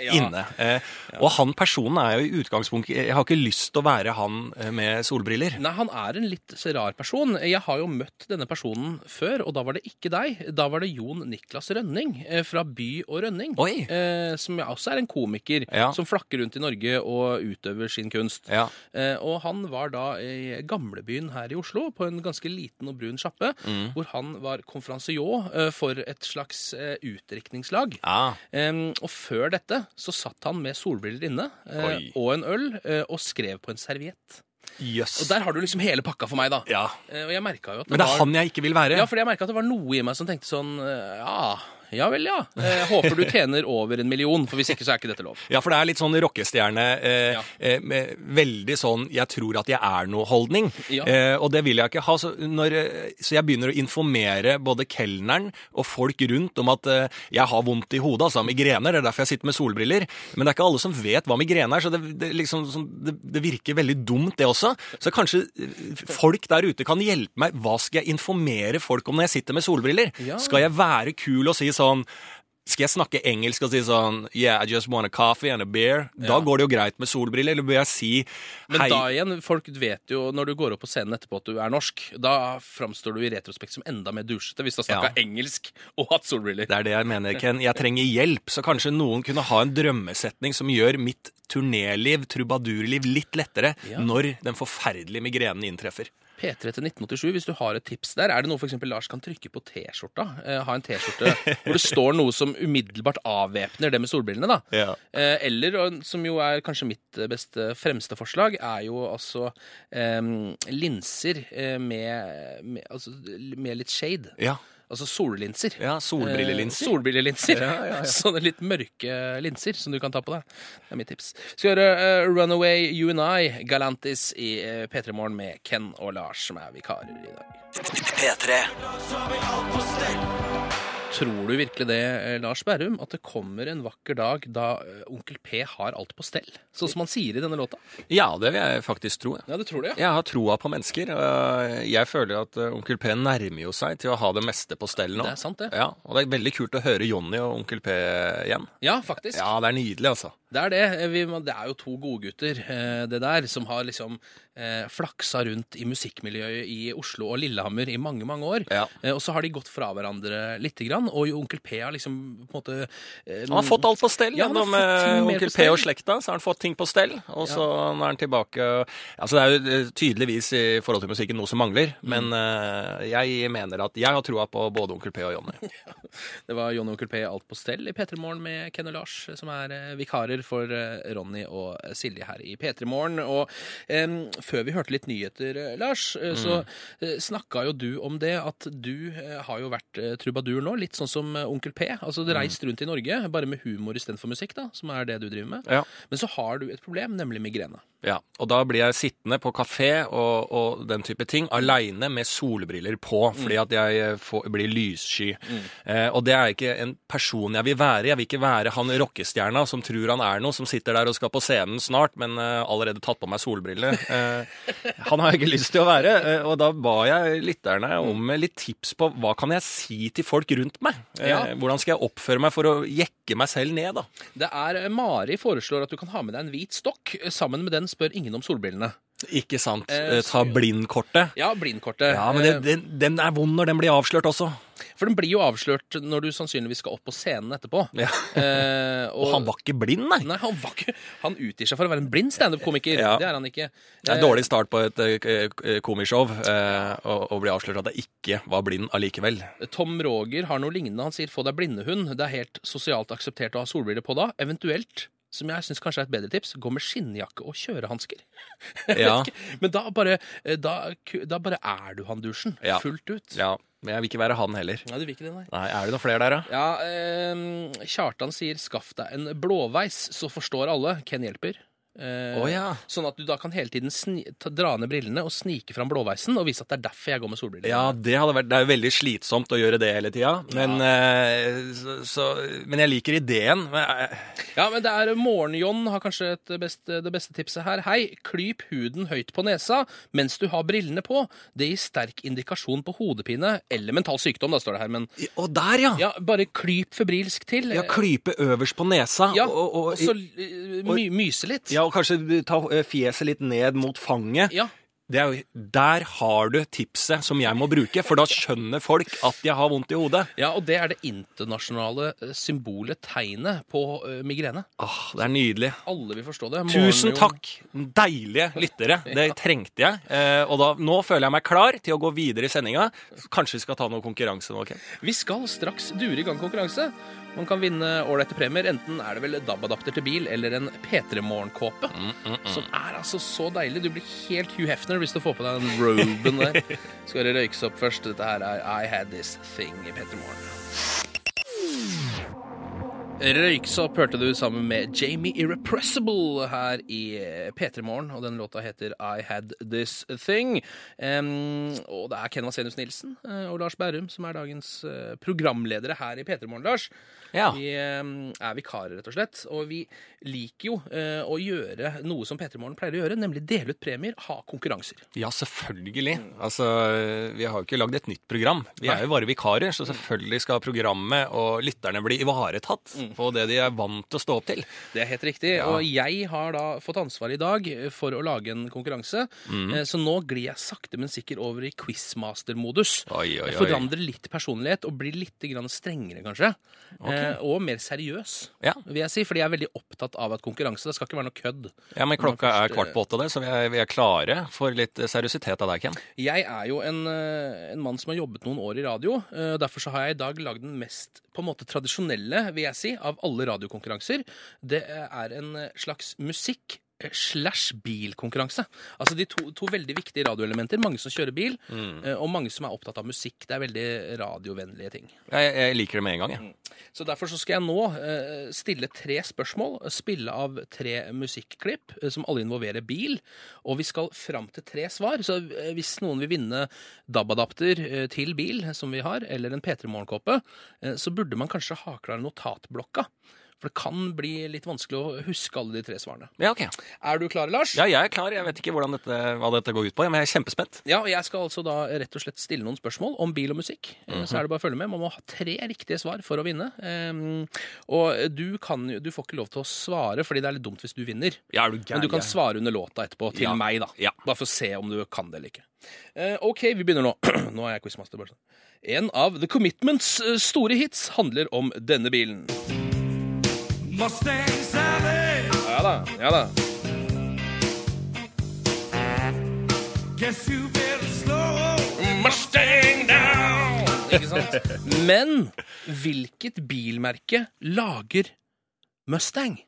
Ja. Inne. Eh, og han personen er jo i utgangspunktet Jeg har ikke lyst til å være han eh, med solbriller. Nei, han er en litt rar person. Jeg har jo møtt denne personen før, og da var det ikke deg. Da var det Jon Niklas Rønning eh, fra By og Rønning. Eh, som også er en komiker Ja. som flakker rundt i Norge og utøver sin kunst. Ja. Eh, og han var da i gamlebyen her i Oslo, på en ganske liten og brun sjappe, Mm. hvor han var konferansier for et slags utdrikningslag. Ja. Em, og før dette så satt han med solbriller inne eh, og en øl eh, og skrev på en serviett. Yes. Og der har du liksom hele pakka for meg, da. Ja. Eh, og jeg jo at det, Men det er var han jeg ikke vil være. Ja, fordi jeg merka at det var noe i meg som tenkte sånn eh, Ja, Ja vel, ja. Eh, håper du tjener over en million, for hvis ikke så er ikke dette lov. Ja, for det er litt sånn rockestjerne eh, Ja. eh, med veldig sånn 'jeg tror at jeg er noe'-holdning. Ja. Eh, og det vil jeg ikke ha. Så, når, eh, så jeg begynner å informere både kelneren og folk rundt om at eh, jeg har vondt i hodet, altså migrener. Det er derfor jeg sitter med solbriller. Men det er ikke alle som vet hva migrene er, så det, det, liksom, sånn, det, det virker veldig dumt, det også. Så kanskje folk der ute kan hjelpe meg. Hva skal jeg informere folk om når jeg sitter med solbriller? Ja. Skal jeg være kul og si sånn skal jeg snakke engelsk og si sånn Yeah, I just want a coffee and a beer. Da Ja. går det jo greit med solbriller. Eller bør jeg si hei Men da igjen, folk vet jo når du går opp på scenen etterpå at du er norsk. Da framstår du i retrospekt som enda mer dusjete hvis du har snakka Ja. engelsk og hatt solbriller. Det er det jeg mener, Ken. Jeg trenger hjelp. Så kanskje noen kunne ha en drømmesetning som gjør mitt turnéliv, trubadurliv, litt lettere Ja. når den forferdelige migrenen inntreffer. P3 til 1987, hvis du har et tips der, er det noe for eksempel Lars kan trykke på T-skjorta? Eh, ha en T-skjorte hvor det står noe som umiddelbart avvæpner det med solbrillene, da. Ja. Eh, eller, som jo er kanskje mitt eh, beste fremste forslag, er jo altså eh, linser eh, med, med, altså, med litt shade. Ja. Altså sollinser. ja solbrillelinser. Eh, solbrillelinser. Ja, ja, ja. Sånne litt mørke linser som du kan ta på deg. Det er mitt tips. Skal høre uh, Runaway You and I, Galantis i uh, P3 Morgen med Ken og Lars, som er vikarer i dag. P3. Tror du virkelig det, eh, Lars Berrum, at det kommer en vakker dag da eh, Onkel P har alt på stell? Sånn som han sier i denne låta? Ja, det vil jeg faktisk tro. ja. Det tror du, ja. Jeg har troa på mennesker. Jeg føler at eh, Onkel P nærmer jo seg til å ha det meste på stell nå. Det er sant, det. Ja, Og det er veldig kult å høre Jonny og Onkel P igjen. Ja, faktisk. Ja, det er nydelig, altså. Det er det. Vi, det er jo to godgutter, det der, som har liksom eh, flaksa rundt i musikkmiljøet i Oslo og Lillehammer i mange, mange år. Ja. Og så har de gått fra hverandre lite grann, og jo Onkel P har liksom på en måte eh, Han har fått alt på stell. Ja, gjennom Onkel P og slekta. Så har han fått ting på stell, og så nå er han tilbake. Altså, det er jo eh, tydeligvis i forhold til musikken noe som mangler, Mm. men eh, jeg mener at jeg har troa på både Onkel P og Jonny. Det var Jonny og Onkel P alt på stell i P3 Morgen med Ken og Lars, som er eh, vikarer for eh, Ronny og Silje her i P3 Morgen. Og før vi hørte litt nyheter, eh, Lars, så eh, snakka jo du om det at du har jo vært trubadur nå, litt sånn som eh, Onkel P. Altså du reist rundt i Norge, bare med humor istedenfor musikk, da, som er det du driver med. Ja. Men så har du et problem, nemlig migrene. Ja, og da blir jeg sittende på kafé og, og den type ting, aleine med solbriller på, fordi at jeg eh, får, blir lyssky. Eh, og det er ikke en person jeg vil være. Jeg vil ikke være han rockestjerna som tror han er noe, som sitter der og skal på scenen snart, men eh, allerede tatt på meg solbriller. Eh, han har jeg ikke lyst til å være. Eh, og da ba jeg lytterne om litt tips på hva kan jeg si til folk rundt meg? Eh, Ja. Hvordan skal jeg oppføre meg for å jekke meg selv ned, da? Det er Mari foreslår at du kan ha med deg en hvit stokk. Sammen med den spør ingen om solbrillene. Ikke sant? Eh, Eh, ta blindkortet. Ja, blindkortet. Ja, men det, Eh, den, den er vond når den blir avslørt også. For den blir jo avslørt når du sannsynligvis skal opp på scenen etterpå. Ja. Eh, Og han var ikke blind, nei. Nei, han var ikke Han utgir seg for å være en blind standup-komiker. Ja. Det er han ikke. Det er en dårlig start på et komishow eh, å å bli avslørt at jeg ikke var blind allikevel. Tom Roger har noe lignende. Han sier 'få deg blindehund'. Det er helt sosialt akseptert å ha solbriller på da. Eventuelt, som jeg syns kanskje er et bedre tips, gå med skinnjakke og kjørehansker. Ja. Men da bare, eh, da, da bare er du han dusjen. Ja. Fullt ut. Ja, men jeg vil ikke være han heller. Nei, du vil ikke det, nei. Nei, Er det noen flere der, da? Ja, eh, Kjartan sier 'skaff deg en blåveis, så forstår alle'. Ken hjelper. Eh, oh, ja. Sånn at du da kan hele tiden ta, dra ned brillene og snike fram blåveisen og vise at det er derfor jeg går med solbriller. Ja, det vært Det er jo veldig slitsomt å gjøre det hele tida, men, eh, så, så, men jeg liker ideen. Men, eh, Ja, men det er Morgen-John har kanskje et beste, det beste tipset her. Hei, klyp huden høyt på nesa mens du har brillene på. Det gir sterk indikasjon på hodepine eller mental sykdom, da står det her, men Og der, ja! ja, bare klyp febrilsk til. Ja, Klype øverst på nesa. Ja, og, og, og så eh, my, myse litt. ja, og kanskje ta eh, fjeset litt ned mot fanget. Ja. Det jo, der har du tipset som jeg må bruke, for da skjønner folk at jeg har vondt i hodet. Ja, og det er det internasjonale eh, symbolet, tegnet, på eh, migrene. Åh, det er nydelig. Alle vil forstå det. Tusen takk, deilige lyttere. Det trengte jeg. Eh, og da, nå føler jeg meg klar til å gå videre i sendinga. Kanskje vi skal ta noe konkurranse nå? ok? Vi skal straks dure i gang konkurranse. Man kan vinne ålreite premier. Enten er det vel DAB-adapter til bil eller en P3 Morgen-kåpe. Som er altså så deilig. Du blir helt Hugh Hefner hvis du får på deg den roben der. Skal det røykes opp først. Dette her er I Had This Thing i P3 Morgen. Røyksopp hørte du sammen med Jamie Irrepressible her i P3 Morgen, og den låta heter I Had This Thing. Um, og det er Ken Vasenius Nilsen eh, og Lars Berrum som er dagens eh, programledere her i P3 Morgen, Lars. Ja. Vi um, er vikarer, rett og slett. Og vi liker jo uh, å gjøre noe som P3 Morgen pleier å gjøre, nemlig dele ut premier, ha konkurranser. Ja, selvfølgelig. Altså, vi har jo ikke lagd et nytt program. Vi er jo bare vikarer, så selvfølgelig skal programmet og lytterne bli ivaretatt på det de er vant til å stå opp til. Det er helt riktig. Ja. Og jeg har da fått ansvar i dag for å lage en konkurranse. Eh, Så nå glir jeg sakte, men sikkert over i quizmaster-modus. Jeg forandrer litt personlighet og blir litt grann strengere, kanskje. Okay. og mer seriøs, Ja. vil jeg si. Fordi jeg er veldig opptatt av at konkurranse det skal ikke være noe kødd. Ja, men klokka først, er kvart på åtte der, så vi er, vi er klare for litt seriøsitet av deg, Ken. Jeg er jo en, eh, en mann som har jobbet noen år i radio. eh, Derfor så har jeg i dag lagd den mest på en måte tradisjonelle, vil jeg si, av alle radiokonkurranser. Det er en slags musikk slash bilkonkurranse. Altså de to, to veldig viktige radioelementer. Mange som kjører bil, mm. og mange som er opptatt av musikk. Det er veldig radiovennlige ting. Jeg, jeg liker det med en gang, jeg. Så derfor så skal jeg nå eh, stille tre spørsmål, spille av tre musikklipp eh, som alle involverer bil, og vi skal fram til tre svar. Så eh, hvis noen vil vinne DAB-adapter eh, til bil, som vi har, eller en P3 Morgenkåpe, eh, så burde man kanskje ha klar notatblokka. For det kan bli litt vanskelig å huske alle de tre svarene. Ja, ok. Er du klar, Lars? Ja, jeg er klar. Jeg vet ikke dette, hva dette går ut på, men jeg er kjempespent. Ja, og jeg skal altså da rett og slett stille noen spørsmål om bil og musikk. Eh, Så er det bare å følge med. Man må ha tre riktige svar for å vinne. Um, og du, kan, du får ikke lov til å svare, fordi det er litt dumt hvis du vinner. Ja, er du Men du kan svare under låta etterpå, til Ja. meg, da. Ja. Bare for å se om du kan det eller ikke. Uh, OK, vi begynner nå. nå er jeg quizmaster. sånn. En av The Commitments eh, store hits handler om denne bilen. Mustang Sally, Ja da, ja da. guess you better slow. Mustang down! Ikke sant? Men hvilket bilmerke lager Mustang?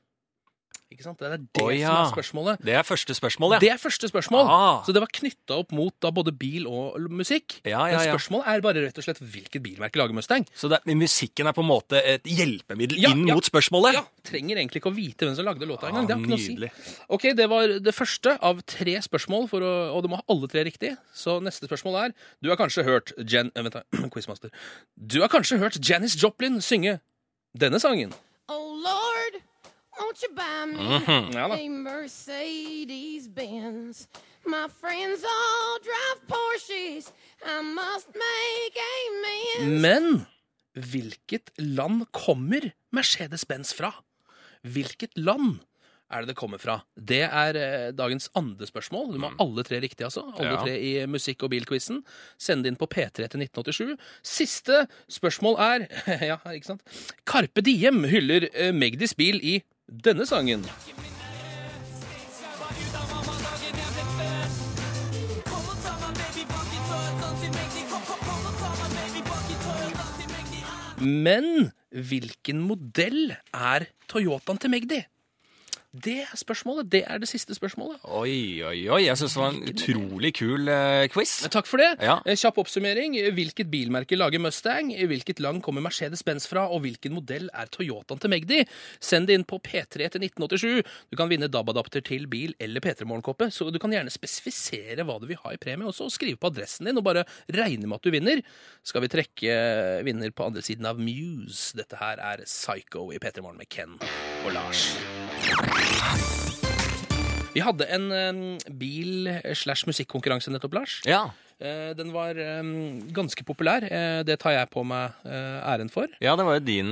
Ikke sant? Det er det oh, ja. som er spørsmålet. Det er første spørsmål, ja. Det er første spørsmål. Ah. Så det var knytta opp mot da både bil og musikk. Ja, ja, Men spørsmålet er bare rett og slett hvilket bilmerke lager Mustang. Så det, musikken er på en måte et hjelpemiddel inn ja. mot spørsmålet? Ja, Trenger egentlig ikke å vite hvem som lagde låta engang. Ah, det har ikke noe å si. Ok, Det var det første av tre spørsmål, for å, og du må ha alle tre riktig. Så neste spørsmål er Du har kanskje hørt Jan... eh, Vent, da. Quizmaster. Du har kanskje hørt Janis Joplin synge denne sangen. Won't you buy me Ja da. a Mercedes Benz? My friends all drive Porsches. I must make amends. Men hvilket land kommer Mercedes-Benz fra? Hvilket land er det det kommer fra? Det er eh, dagens andre spørsmål. Du må ha alle tre riktige, altså. Alle Ja. tre i musikk- og bilquizen. Send det inn på P3 til 1987. Siste spørsmål er Ja, ikke sant? Carpe Diem hyller eh, Magdis bil i denne sangen. Men hvilken modell er Toyotaen til Magdi? Det spørsmålet. Det er det siste spørsmålet. Oi, oi, oi. Jeg syns det var en utrolig kul eh, quiz. Takk for det. Ja. Eh, Kjapp oppsummering. Hvilket bilmerke lager Mustang? Hvilket land kommer Mercedes-Benz fra? Og hvilken modell er Toyotaen til Magdi? Send det inn på P3 til 1987. Du kan vinne DAB-adapter til bil eller P3-morgenkåpe. Så du kan gjerne spesifisere hva du vil ha i premie også, og skrive på adressen din og bare regne med at du vinner. Skal vi trekke vinner på andre siden av Muse? Dette her er Psycho i P3 Morgen med Ken og Lars. Vi hadde en um, bil-slash-musikkonkurranse nettopp, Lars. Ja. Uh, Den var um, ganske populær. Uh, Det tar jeg på meg uh, æren for. ja, det var jo din,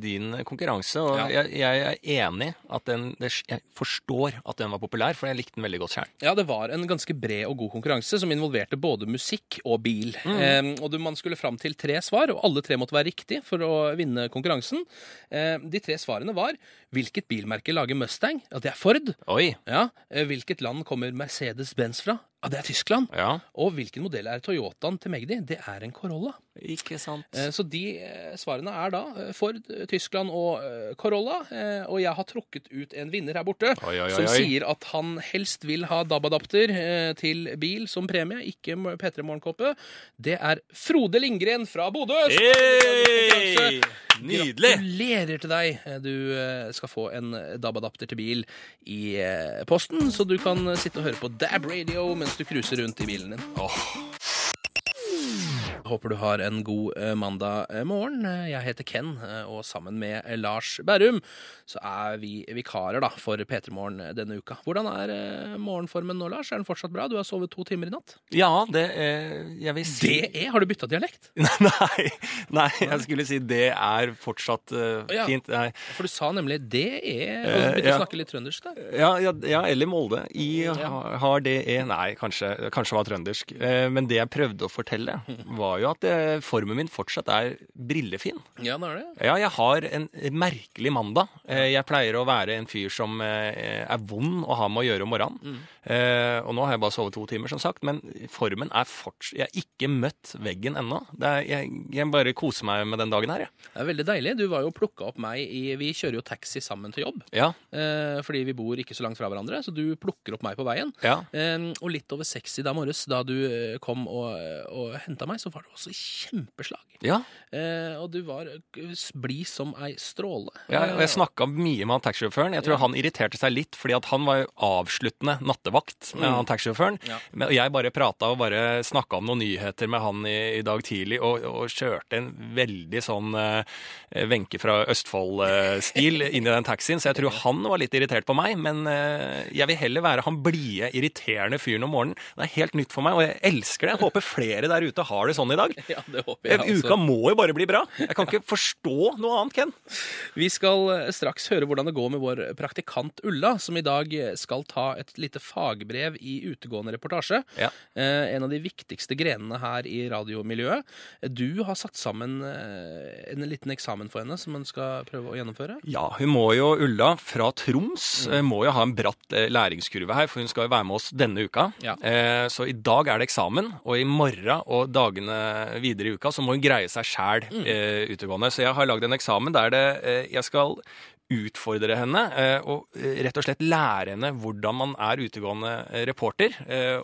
din konkurranse, og Ja. jeg, jeg er enig at den det, Jeg forstår at den var populær, for jeg likte den veldig godt sjøl. Ja, det var en ganske bred og god konkurranse som involverte både musikk og bil. Eh, og du- man skulle fram til tre svar, og alle tre måtte være riktig for å vinne konkurransen. De tre svarene var hvilket bilmerke lager Mustang? Ja, det er Ford. Oi. Ja. Eh, hvilket land kommer Mercedes-Benz fra? Ja, det er Tyskland. Ja, Og hvilken modell er Toyotaen til Magdi? Det er en Corolla. ikke sant. Eh, Så de eh, svarene er da Ford, Tyskland og Corolla. Og jeg har trukket ut en vinner her borte Oi, oi, oi, som sier at han helst vil ha DAB-adapter til bil som premie, ikke m- P3 Morgenkåpe. Det er Frode Lindgren fra Bodø. Hey! Nydelig! Gratulerer til deg. Eh, Du eh, skal få en DAB-adapter til bil i eh, posten, så du kan sitte og høre på DAB Radio mens du cruiser rundt i bilen din. Håper du har en god eh, mandag eh, morgen. Eh, Jeg heter Ken, og sammen med Lars Berrum så er vi vikarer da, for P3 Morgen denne uka. Hvordan er morgenformen nå, Lars? Er den fortsatt bra? Du har sovet to timer i natt. Ja, det er Jeg vil si Det er? Har du bytta dialekt? Nei, nei, jeg skulle si det er fortsatt uh, Ja. fint. Nei. For du sa nemlig det er, Eh, begynte ja. å snakke litt trøndersk der. Ja, ja, ja, eller Molde. I ha- har det er Nei, kanskje, kanskje var trøndersk. Men det jeg prøvde å fortelle, var jo at eh, formen min fortsatt er brillefin. Ja, det er det. Ja, jeg har en merkelig mandag. Eh, Jeg pleier å være en fyr som eh, er vond å ha med å gjøre om morgenen. Mm. Og nå har jeg bare sovet to timer, som sagt, men formen er fortsatt Jeg har ikke møtt veggen ennå. Jeg, jeg bare koser meg med den dagen her, jeg. Det er veldig deilig. Du var jo plukka opp meg i Vi kjører jo taxi sammen til jobb. Ja. Fordi vi bor ikke så langt fra hverandre, så du plukker opp meg på veien. Ja. Og litt over seks i dag morges, da du kom og, og henta meg, så var du også kjempeslag. ja. Eh, og du var eh, blid som ei stråle. Ja, og jeg Eh, snakka mye med han taxisjåføren. Jeg tror Ja. han irriterte seg litt, fordi at han var jo avsluttende nattevakt med Mm. han taxisjåføren. Ja. Men jeg bare prata og bare snakka om noen nyheter med han i, i dag tidlig, og, og kjørte en veldig sånn Wenche uh, fra Østfold-stil inn i den taxien, så jeg tror han var litt irritert på meg. Men uh, jeg vil heller være han blide, irriterende fyren om morgenen. Det er helt nytt for meg, og jeg elsker det. Jeg håper flere der ute har det sånn i dag. Ja, det håper jeg. altså. Uka må jo bare bli bra. Jeg kan ikke forstå noe annet, Ken. Vi skal eh, straks høre hvordan det går med vår praktikant Ulla, som i dag eh, skal ta et lite fagbrev i utegående reportasje. Ja. Eh, en av de viktigste grenene her i radiomiljøet. Du har satt sammen en liten eksamen for henne som hun skal prøve å gjennomføre. Ja, hun må jo, Ulla fra Troms, Mm. må jo ha en bratt læringskurve her, for hun skal jo være med oss denne uka. Ja. Så i dag er det eksamen, og i morgen og dagene videre i uka så må hun greie seg sjæl Mm. eh, utegående. Så jeg har lagd en eksamen der det, eh, jeg skal utfordre henne eh, og eh, rett og slett lære henne hvordan man er utegående eh, reporter.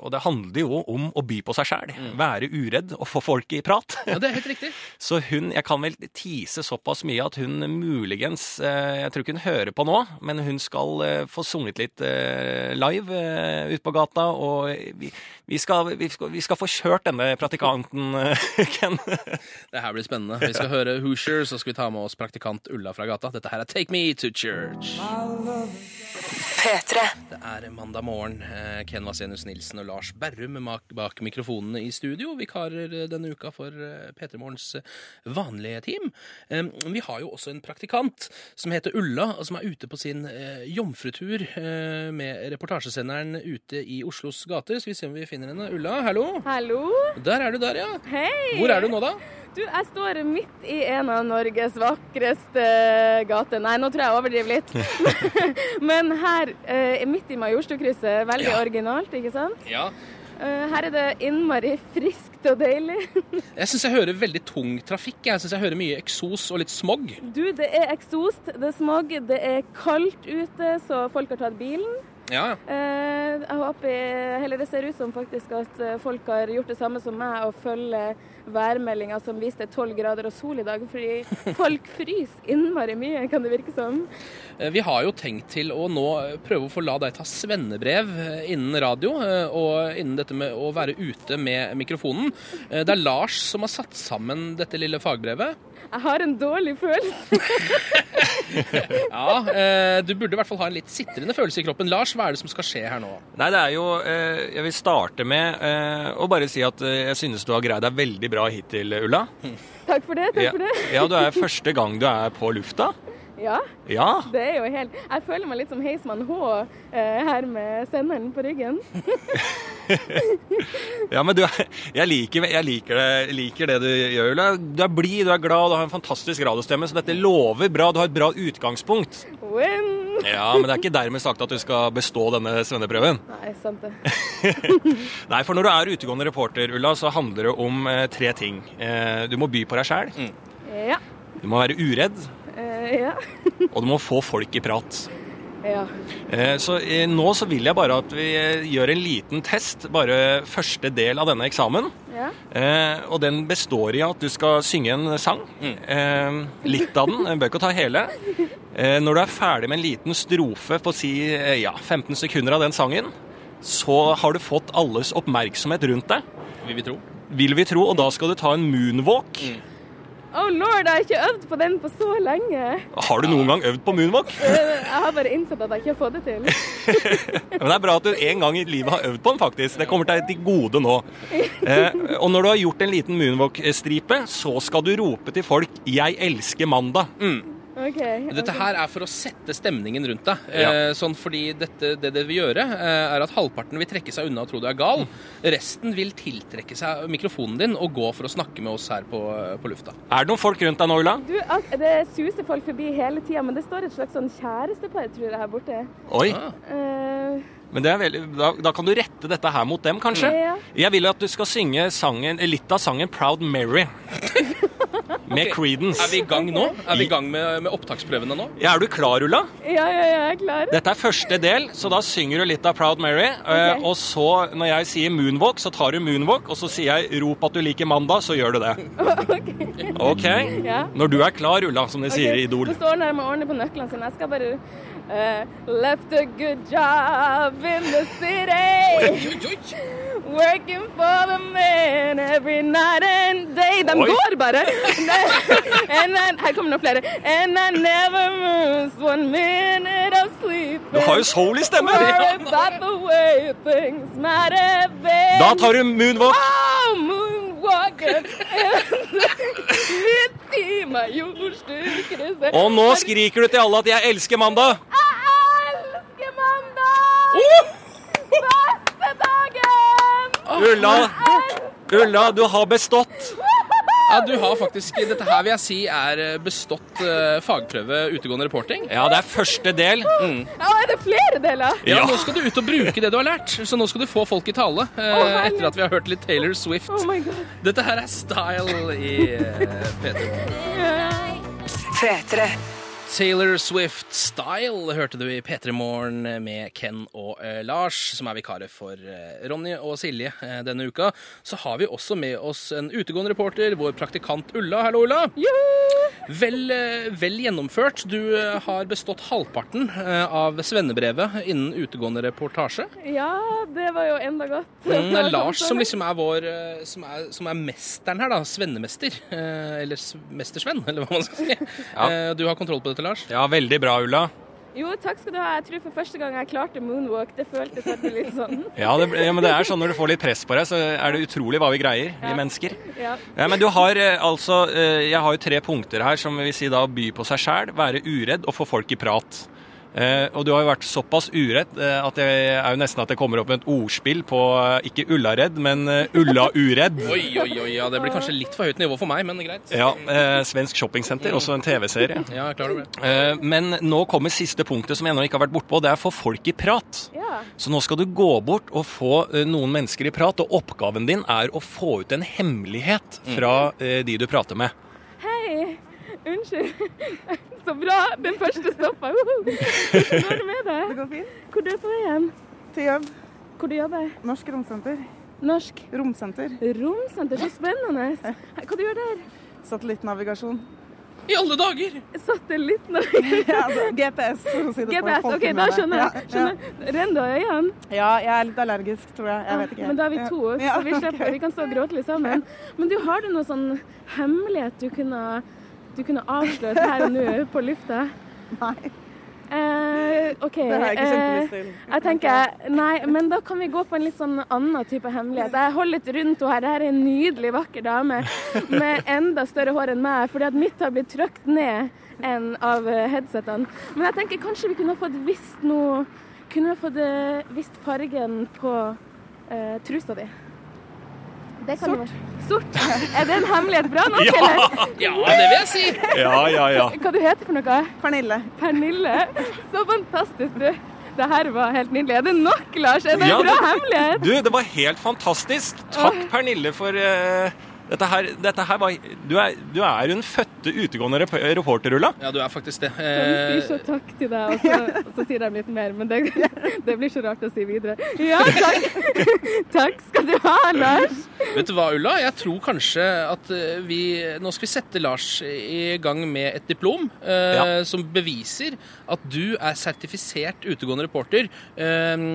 Og det handler jo om å by på seg sjæl. Mm. Være uredd og få folk i prat. Ja, det er helt riktig. Så hun, jeg kan vel tise såpass mye at hun muligens Jeg tror ikke hun hører på nå, men hun skal få sunget litt live ute på gata. Og vi, vi, skal, vi, skal, vi skal få kjørt denne praktikanten, Ken. Det her blir spennende. Vi skal høre Hoosier, så skal vi ta med oss praktikant Ulla fra gata. Dette her er Take Me to Church. P3. Det er mandag morgen. Eh, Ken Vasenus Nilsen og Lars Berrum er bak mikrofonene i studio. Vikarer eh, denne uka for eh, P3 Morgens vanlige team. Vi har jo også en praktikant som heter Ulla, og som er ute på sin jomfrutur med reportasjesenderen ute i Oslos gater. Skal vi se om vi finner henne. Ulla, hallo? Hallo? Der er du der, ja. Hei! Hvor er du nå, da? Du, jeg står midt i en av Norges vakreste gater. Nei, nå tror jeg jeg overdriver litt. Men her, eh, midt i Majorstukrysset, veldig Ja. originalt, ikke sant? Ja. Eh, her er det innmari friskt og deilig. Jeg syns jeg hører veldig tung trafikk. Jeg syns jeg hører mye eksos og litt smog. Du, det er eksost, det er smog, det er kaldt ute, så folk har tatt bilen. Ja, Eh, jeg håper, eller Det ser ut som faktisk at eh, folk har gjort det samme som meg og følger værmeldinga som viste 12 grader og sol i dag. Fordi folk fryser innmari mye, kan det virke som. Eh, Vi har jo tenkt til å nå prøve å få la deg ta svennebrev innen radio, og innen dette med å være ute med mikrofonen. Det er Lars som har satt sammen dette lille fagbrevet. Jeg har en dårlig følelse. Ja, eh, Du burde i hvert fall ha en litt sitrende følelse i kroppen. Lars, hva er det som skal skje her nå? Nei, det er jo eh, Jeg vil starte med eh, å bare si at eh, jeg synes du har greid deg veldig bra hittil, Ulla. Takk for det. takk Ja, for det. ja, du er første gang du er på lufta. Ja, Ja. det er jo helt Jeg føler meg litt som Heismann H eh, her med senderen på ryggen. Ja, men du, jeg liker, jeg liker, det, liker det du gjør, Ulla. Du er blid, du er glad, du har en fantastisk radiostemme, så dette lover bra. Du har et bra utgangspunkt. Win! Ja, men det er ikke dermed sagt at du skal bestå denne svenneprøven. Nei, sant det. Nei, for når du er utegående reporter, Ulla, så handler det om eh, tre ting. Eh, du må by på deg sjæl, Ja. du må være uredd, Eh, ja. og du må få folk i prat. Ja. Eh, Så eh, nå så vil jeg bare at vi gjør en liten test, bare første del av denne eksamen. ja. Eh, og den består i at du skal synge en sang. Eh, litt av den, bør ikke ta hele. Eh, når du er ferdig med en liten strofe på si eh, ja, 15 sekunder av den sangen, så har du fått alles oppmerksomhet rundt deg, Vil vi tro. vil vi tro, og da skal du ta en moonwalk. Oh lord, jeg har ikke øvd på den på så lenge. Har du noen gang øvd på moonwalk? Eh, Jeg har bare innsett at jeg ikke har fått det til. Men det er bra at du en gang i livet har øvd på den, faktisk. Det kommer deg til gode nå. Eh, og når du har gjort en liten moonwalk-stripe, så skal du rope til folk 'Jeg elsker mandag'. Ok. Dette her er for å sette stemningen rundt deg. Ja. Eh, sånn fordi dette, det det vil gjøre, eh, er at halvparten vil trekke seg unna og tro du er gal. Resten vil tiltrekke seg mikrofonen din og gå for å snakke med oss her på, på lufta. Er det noen folk rundt deg nå, Ulla? Du, det suser folk forbi hele tida, men det står et slags sånn kjærestepar, tror jeg, her borte. Oi. Ah. Eh, Men det er veldig, da, da kan du rette dette her mot dem, kanskje? Ja. Jeg vil at du skal synge sangen, litt av sangen 'Proud Mary'. Med okay. Creedence. Er vi i gang nå? Er vi i gang med, med opptaksprøvene nå? Ja, er du klar, Ulla? ja, ja, ja, jeg er klar. Dette er første del, så da synger du litt av 'Proud Mary'. Okay. Og så, når jeg sier 'moonwalk', så tar du 'moonwalk', og så sier jeg 'rop at du liker mandag', så gjør du det. OK? Ja. Når du er klar, Ulla, som de sier i Idol. Nå står han her med ordentlig på nøklene sine. Jeg skal bare eh, Left a good job in the city. Working for the man every night and day. De Oi. går bare! and I, her kommer noen flere. And I never miss one minute of sleep. Du har jo soul i stemmen! Worry the way things might have been. Da tar du moonwalk. Oh, moonwalker Midt i meg jordstykkelse Og nå skriker du til alle at 'jeg elsker mandag'. Beste dagen! Ulla, Ulla, du har bestått. Ja, du har faktisk Dette her vil jeg si er eh, bestått eh, fagprøve utegående reporting. Ja, det er første del. Ja, er det flere deler? Ja, Ja. Nå skal du ut og bruke det du har lært, så nå skal du få folk i tale. eh, herlig. etter at vi har hørt litt Taylor Swift. Oh my god. Dette her er style i uh, P3. P3. Taylor Swift Style hørte du i P3 Morgen med Ken og eh, Lars, som er vikarer for eh, Ronny og Silje eh, denne uka. Så har vi også med oss en utegående reporter, vår praktikant Ulla. Hallo, Ulla. Vel, vel gjennomført. Du har bestått halvparten av svennebrevet innen utegående reportasje. Ja, det var jo enda godt. Mm, det er Lars som liksom er vår som er, som er mesteren her, da. Svennemester. Eller s- mestersvenn, eller hva man skal si. Ja. Du har kontroll på dette, Lars? Ja, veldig bra, Ulla. Jo, takk skal du ha. Jeg tror for første gang jeg klarte moonwalk. Det føltes alltid litt sånn. Ja, det, ja, men det er sånn når du får litt press på deg, så er det utrolig hva vi greier, vi mennesker. Ja. Ja, men du har eh, altså eh, Jeg har jo tre punkter her som vil si da by på seg sjæl, være uredd og få folk i prat. Eh, og du har jo vært såpass uredd eh, at det er jo nesten at det kommer opp med et ordspill på eh, ikke Ullaredd, men eh, Ulla-uredd. Oi, oi, oi, ja, det blir kanskje litt for høyt nivå for meg, men greit. Ja, eh, Svensk shoppingsenter, også en TV-serie. Ja, jeg er klar det. Eh, men nå kommer siste punktet som jeg ennå ikke har vært bortpå, det er få folk i prat. ja. Så nå skal du gå bort og få eh, noen mennesker i prat, og oppgaven din er å få ut en hemmelighet fra eh, de du prater med. Unnskyld. Så bra. Den første stoppa. Hvordan går det med deg? Det går fint. Hvor du er på vei hen? Til jobb. Hvor du jobber? Norsk romsenter. Norsk Romsenter. romsenter. Så spennende. Hva du gjør der? Satellittnavigasjon. I alle dager! Satellittnavigasjon. Ja, altså, GPS, for å si det på OK, da skjønner jeg. Ja, Skjønner. Renner du av øynene? Ja, jeg er litt allergisk, tror jeg. Jeg vet ikke. Men da er vi to, Ja, så vi slipper. Vi kan stå og gråte litt sammen. Men du, har du noen sånn hemmelighet du kunne, du kunne avslørt her og nå på lufta? Nei, Eh, OK. det har jeg ikke eh, kjempelyst til. Jeg tenker, nei, men da kan vi gå på en litt sånn annen type hemmelighet. Jeg holder litt rundt henne her. Dette er en nydelig, vakker dame med enda større hår enn meg, fordi at mitt har blitt trykt ned enn av eh, headsetene. Men jeg tenker kanskje vi kunne fått visst noe Kunne fått eh, visst fargen på eh, trusa di. Det kan Sort. Sort. Er det en hemmelighet bra nok, Ja. eller? Ja, det vil jeg si! Ja, ja, ja. Hva du heter for noe? Pernille. Pernille. Så fantastisk, du. Det her var helt nydelig. Er det nok, Lars? Er det en Ja, bra det- hemmelighet? Du, det var helt fantastisk. Takk, Pernille, for eh, dette her, dette her var Du er, du er en fødte utegående reporter, Ulla. Ja, du er faktisk det. De Eh, sier så takk til deg, og så, og så sier de litt mer, men det, det blir så rart å si videre. Ja, takk. Takk skal du ha, Lars. vet du hva, Ulla? Jeg tror kanskje at eh, vi Nå skal vi sette Lars i gang med et diplom eh, Ja. som beviser at du er sertifisert utegående reporter eh,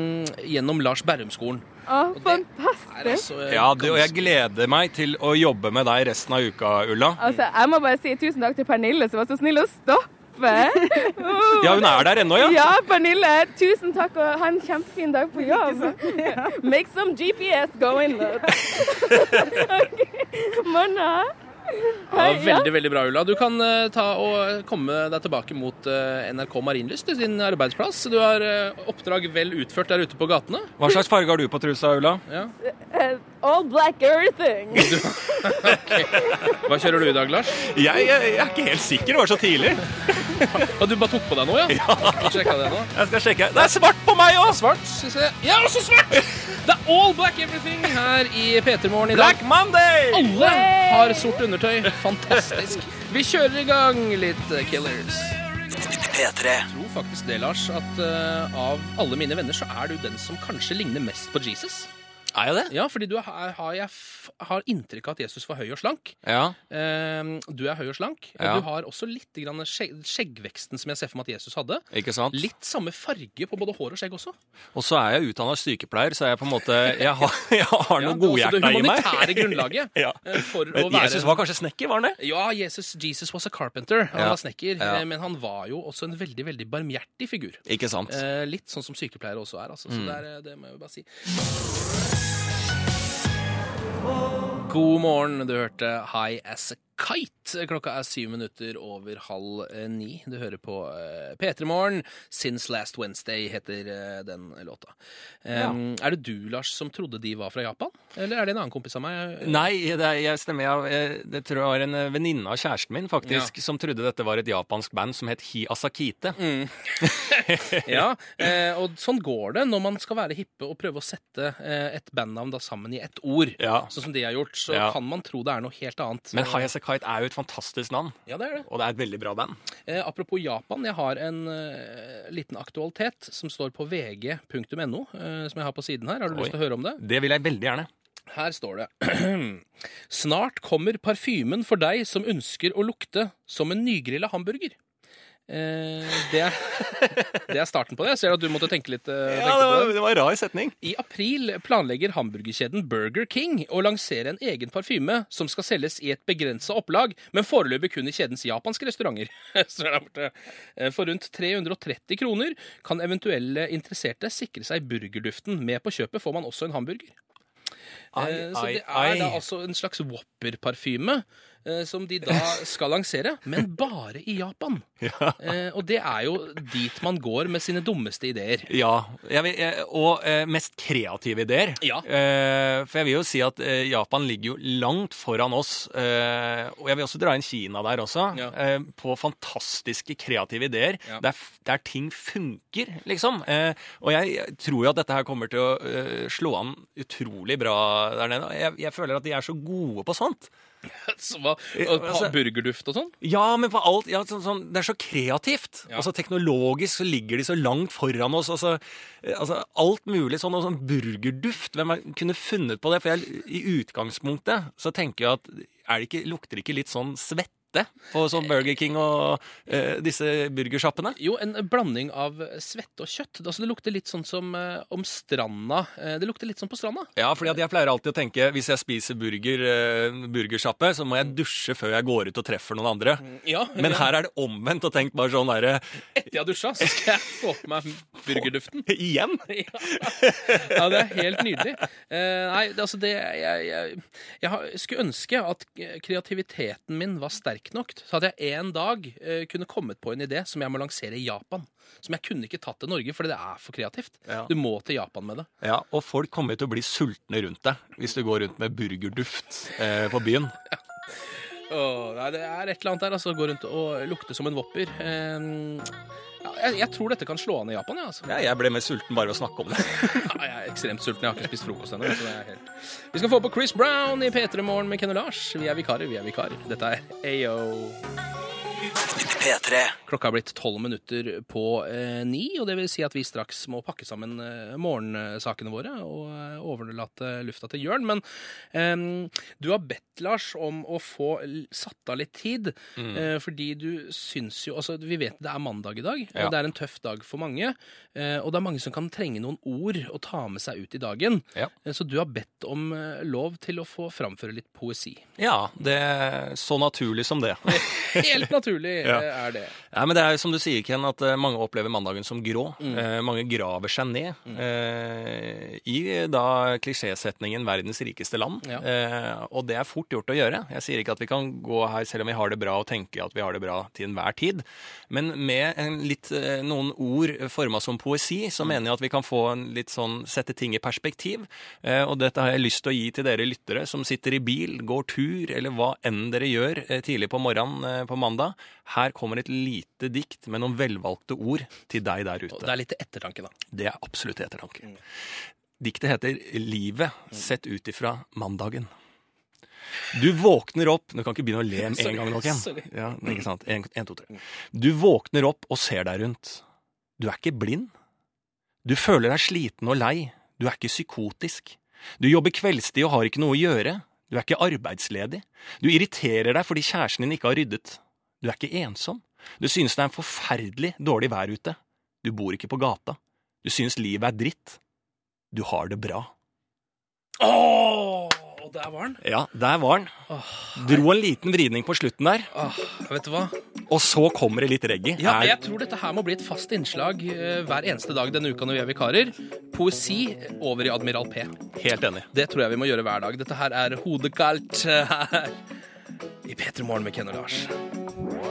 gjennom Lars Berrum-skolen. Å, fantastisk. Altså, eh, Ja, du, og jeg gleder meg til å jobbe med deg resten av uka, Ulla. Altså, jeg må bare si tusen takk til Pernille, som var så snill å stoppe. Oh. Ja, hun er der ennå, ja. Ja, Pernille, tusen takk, og ha en kjempefin dag på jobb. Make some GPS going. okay. Morna. Ja, veldig, veldig bra, Ulla. Du kan eh, ta og komme deg tilbake mot eh, NRK Marienlyst, din arbeidsplass. Du har eh, oppdrag vel utført der ute på gatene. Hva slags farge har du på trusa, Ulla? Ja. All black everything. Hva kjører du i dag, Lars? Jeg, jeg, jeg er ikke helt sikker, det var så tidlig. Og du bare tok på deg noe, ja? ja. Sjekka det nå. Jeg skal sjekke. Det er svart på meg òg! Svart, jeg. Ja, også svart! Det er all black everything her i P3 Morgen i dag. Black Monday! Alle har sort undertøy. Fantastisk. Vi kjører i gang litt eh, Killers. P3. Jeg tror faktisk det, Lars, at uh, av alle mine venner så er du den som kanskje ligner mest på Jesus. Er jeg det? Ja, fordi du har, har, jeg har inntrykk av at Jesus var høy og slank. Ja. Uh, du er høy og slank, og Ja. du har også litt grann skjegg, skjeggveksten som jeg ser for meg at Jesus hadde. Ikke sant? Litt samme farge på både hår og skjegg også. Og så er jeg utdanna sykepleier, så jeg på en måte Jeg har, jeg har Ja, noe det også godhjerta det i meg. humanitære grunnlaget Ja. for men å være Jesus var kanskje snekker, var han det? Ja, Jesus, Jesus was a carpenter. Han Ja. var snekker. Ja. eh, Men han var jo også en veldig veldig barmhjertig figur. Ikke sant? Uh, litt sånn som sykepleiere også er. Altså. Så Mm. det, er, eh, det må jeg jo bare si. God morgen. Du hørte High As A Kite. Klokka er syv minutter over halv eh, ni. Du hører på eh, P3 Morgen. Since Last Wednesday heter eh, den låta. Um, Er det du, Lars, som trodde de var fra Japan? Eller er det en annen kompis av meg? Nei, det, er- jeg stemmer. Jeg, jeg, det tror jeg var en venninne av kjæresten min faktisk, som trodde dette var et japansk band som het Hi Asakite. Mm. ja, og sånn går det når man skal være hippe og prøve å sette et bandnavn da sammen i ett ord. Ja. Sånn som de har gjort, så Ja. kan man tro det er noe helt annet. Men Hi Asakite er jo et fantastisk navn, Ja, det er det. og det er et veldig bra band. Eh, apropos Japan, jeg har en eh, liten aktualitet som står på vg.no, eh, som jeg har på siden her. Har du Oi. lyst til å høre om det? Det vil jeg veldig gjerne. Her står det Snart kommer parfymen for deg som ønsker å lukte som en nygrilla hamburger. Eh, det, det er starten på det. Jeg ser at du måtte tenke litt. eh, Ja, det var, det. var en rar setning. I april planlegger hamburgerkjeden Burger King å lansere en egen parfyme som skal selges i et begrensa opplag, men foreløpig kun i kjedens japanske restauranter. Eh, For rundt 330 kroner kan eventuelle interesserte sikre seg burgerduften. Med på kjøpet får man også en hamburger. Ai, Eh, Så det er da ai. altså en slags Whopper-parfyme eh, som de da skal lansere, men bare i Japan. Ja. Eh, Og det er jo dit man går med sine dummeste ideer. Ja, vil, og eh, mest kreative ideer. Ja. Eh, for jeg vil jo si at eh, Japan ligger jo langt foran oss. Eh, og jeg vil også dra inn Kina der også, Ja. eh, på fantastiske kreative ideer. Der, der ting funker, liksom. Eh, og jeg, tror jo at dette her kommer til å eh, slå an utrolig bra der nede. Jeg, jeg føler at de er så gode på sånt. Så hva, Eh, og altså- burgerduft og sånn? Ja, men på alt ja, sånn, sånn, Det er så kreativt. Ja. Altså Teknologisk så ligger de så langt foran oss. Altså, altså Alt mulig sånn, og sånn burgerduft. Hvem kunne funnet på det? For jeg, i utgangspunktet så tenker jeg at er det ikke, lukter det ikke litt sånn svette på sånn Burger King og eh, disse burgersjappene? Jo, en blanding av svette og kjøtt. Altså, det lukter litt sånn som eh, om stranda. Eh, det lukter litt sånn på stranda. Ja, fordi jeg pleier alltid å tenke hvis jeg spiser burger, eh, burgersjappe, så må jeg dusje før jeg går ut og treffer noen andre. Ja, Men ja. her er det omvendt og tenkt bare sånn derre Etter jeg har dusja, så skal jeg få på meg burgerduften. Igjen? Ja. ja, det er helt nydelig. Eh, nei, altså det Jeg, jeg, jeg jeg skulle ønske at kreativiteten min var sterk nok til at jeg en dag eh, kunne kommet på en idé som jeg må lansere i Japan. Som jeg kunne ikke tatt til Norge, fordi det er for kreativt. Ja. Du må til Japan med det. Ja, og folk kommer til å bli sultne rundt deg hvis du går rundt med burgerduft eh, på byen. Åh, nei, det er et eller annet der. altså Gå rundt og lukte som en vopper. Eh, ja, jeg, jeg tror dette kan slå an i Japan. Ja, altså. Ja, jeg ble mer sulten bare ved å snakke om det. Ja, jeg er ekstremt sulten. Jeg har ikke spist frokost ennå. helt... Vi skal få på Chris Brown i P3 Morgen med Ken og Lars. Vi er vikarer, vi er vikarer. Dette er Ayo. P3. Klokka er blitt tolv minutter på eh, ni, og det vil si at vi straks må pakke sammen eh, morgensakene våre og eh, overlate lufta til Jørn. Men eh, du har bedt Lars om å få satt av litt tid, eh, fordi du syns jo Altså, vi vet det er mandag i dag, Ja. og det er en tøff dag for mange. Eh, og det er mange som kan trenge noen ord å ta med seg ut i dagen. Ja. Eh, så du har bedt om eh, lov til å få framføre litt poesi. Ja, det er så naturlig som det. Helt naturlig Ja. Er det. Ja, men det er jo som du sier, Ken, at eh, mange opplever mandagen som grå. Mm. Eh, mange graver seg ned eh, i da klisjésetningen 'verdens rikeste land'. Ja. Eh, og det er fort gjort å gjøre. Jeg sier ikke at vi kan gå her selv om vi har det bra og tenke at vi har det bra til enhver tid. Men med en litt, eh, noen ord forma som poesi, så mener jeg at vi kan få en litt sånn sette ting i perspektiv. Og dette har jeg lyst til å gi til dere lyttere som sitter i bil, går tur, eller hva enn dere gjør tidlig på morgenen på mandag. Her kommer et lite dikt med noen velvalgte ord til deg der ute. det er litt ettertanke, da. Det er absolutt ettertanke. Diktet heter 'Livet sett ut ifra mandagen'. Du våkner opp Du kan ikke begynne å le med en gang nå, igjen. Ja, ikke sant? En, en, to, tre. Du våkner opp og ser deg rundt. Du er ikke blind. Du føler deg sliten og lei. Du er ikke psykotisk. Du jobber kveldstid og har ikke noe å gjøre. Du er ikke arbeidsledig. Du irriterer deg fordi kjæresten din ikke har ryddet. Du er ikke ensom. Du synes det er en forferdelig dårlig vær ute. Du bor ikke på gata. Du synes livet er dritt. Du har det bra. Åh, og der var den. Ja, der var den. Dro en liten vridning på slutten der, Åh, vet du hva? og så kommer det litt reggae. Ja, jeg tror dette her må bli et fast innslag eh, hver eneste dag denne uka når vi er vikarer. Poesi over i Admiral P. Helt enig. Det tror jeg vi må gjøre hver dag. Dette her er Hodekaldt eh, her i P3 Morgen med Ken og Lars.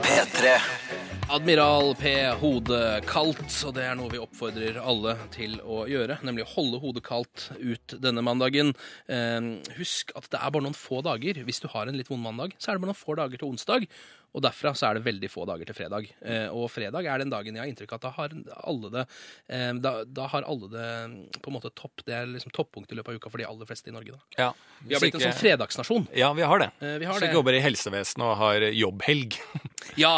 P3. Admiral P, hodet kaldt, og det er noe vi oppfordrer alle til å gjøre, nemlig å holde hodet kaldt ut denne mandagen. Eh, husk at det er bare noen få dager. Hvis du har en litt vond mandag, så er det bare noen få dager til onsdag, og derfra så er det veldig få dager til fredag. Eh, og fredag er den dagen jeg har inntrykk av at da har alle det eh, da, da har alle det på en måte topp. Det er liksom toppunkt i løpet av uka for de aller fleste i Norge. da. Ja, Vi har blitt en sånn fredagsnasjon. Ja, vi har det. Eh, vi har Så det. jobber i helsevesenet og har jobbhelg. Ja,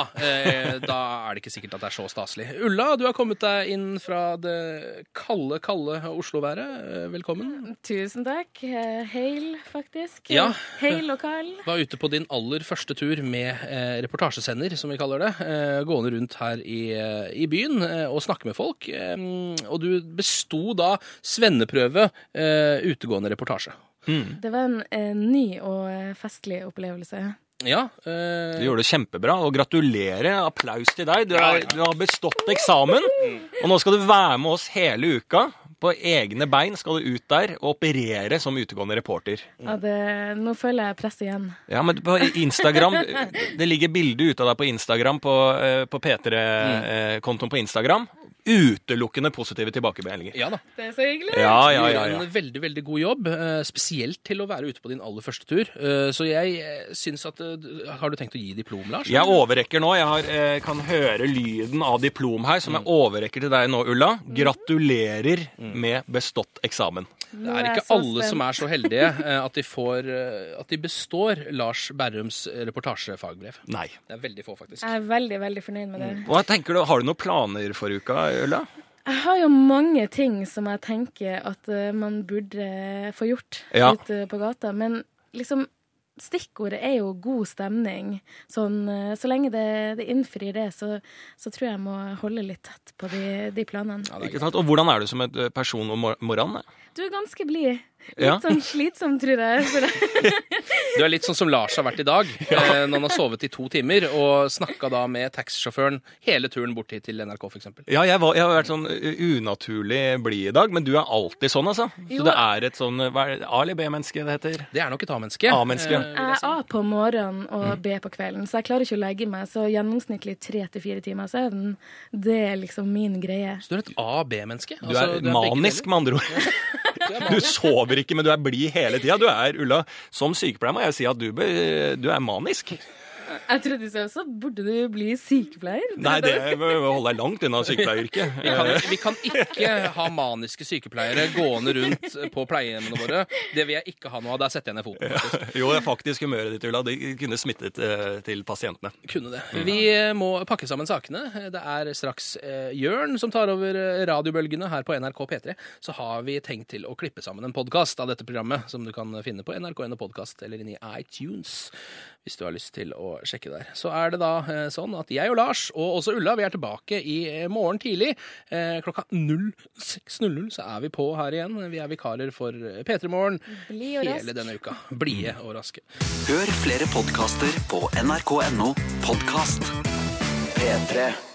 da er det ikke sikkert at det er så staselig. Ulla, du har kommet deg inn fra det kalde, kalde Oslo-været. Velkommen. Tusen takk. Eh, Hail, faktisk. Ja. Hail og Carl. Var ute på din aller første tur med eh, reportasjesender, som vi kaller det. Eh, gående rundt her i, i byen og snakke med folk. Eh, og du besto da svenneprøve eh, utegående reportasje. Det var en ny og festlig opplevelse. Ja. Øh... Du gjorde det kjempebra, og gratulerer. Applaus til deg. Du, er, du har bestått eksamen, og nå skal du være med oss hele uka. På egne bein skal du ut der og operere som utegående reporter. Ja, det, nå føler jeg press igjen. Ja, men på Instagram Det ligger bilde ute av deg på Instagram, på, eh, på P3-kontoen på Instagram. Utelukkende positive tilbakemeldinger. ja da. Det er så hyggelig. Ja, ja, ja. Du gjør en veldig veldig god jobb, eh, spesielt til å være ute på din aller første tur. Eh, Så jeg eh, syns at Har du tenkt å gi diplom, Lars? Jeg overrekker nå. Jeg har, kan høre lyden av diplom her, som jeg Mm. overrekker til deg nå, Ulla. Gratulerer med bestått eksamen. Det er ikke alle som er så heldige at de, får, at de består Lars Berrums reportasjefagbrev. Nei. Det er veldig få, faktisk. Jeg er veldig, veldig fornøyd med det. Hva tenker du, Har du noen planer for uka, Ulla? Jeg har jo mange ting som jeg tenker at eh, man burde få gjort Ja. ute på gata. Men liksom Stikkordet er jo god stemning. Sånn, eh, så lenge det, det innfrir det, så, så tror jeg jeg må holde litt tett på de, de planene. Ja, er Ikke sant? Og hvordan er du som et eh, person om mor- morgenen? Du er ganske blid. Litt Ja. sånn slitsom, tror jeg. For Du er litt sånn som Lars har vært i dag, Ja. når han har sovet i to timer og snakka da med taxisjåføren hele turen bort hit til NRK, f.eks. Ja, jeg, var, jeg har vært sånn unaturlig blid i dag, men du er alltid sånn, altså. Jo. Så det er et sånn hva er det, A- eller B-menneske det heter? Det er nok et A-menneske. A-menneske. eh, Jeg er A på morgenen og B på kvelden, så jeg klarer ikke å legge meg. Så gjennomsnittlig tre til fire timer søvn, det er liksom min greie. Så du er et A-B-menneske? Du er manisk, med andre ord. Du sover ikke, men du er blid hele tida. Du er, Ulla, som sykepleier må jeg si at du, du er manisk. Jeg trodde så, så burde du bli sykepleier. Nei, det holder deg langt unna sykepleieryrket. Vi kan, vi kan ikke ha maniske sykepleiere gående rundt på pleiehjemmene våre. Det vil jeg ikke ha noe av. Der setter jeg ned foten. faktisk. Jo, det er faktisk humøret ditt, Ulla. Det kunne smittet eh, til pasientene. Kunne det. Vi eh, må pakke sammen sakene. Det er straks eh, Jørn som tar over eh, radiobølgene her på NRK P3. Så har vi tenkt til å klippe sammen en podkast av dette programmet, som du kan finne på NRK1 Podkast eller i iTunes, hvis du har lyst til å sjekke der. Så er det da eh, sånn at jeg og Lars, og også Ulla, vi er tilbake i eh, morgen tidlig. Eh, klokka 06.00 så er vi på her igjen. Vi er vikarer for eh, P3 Morgen hele denne uka. Blide og raske. Hør flere podkaster på nrk.no podkast. P3.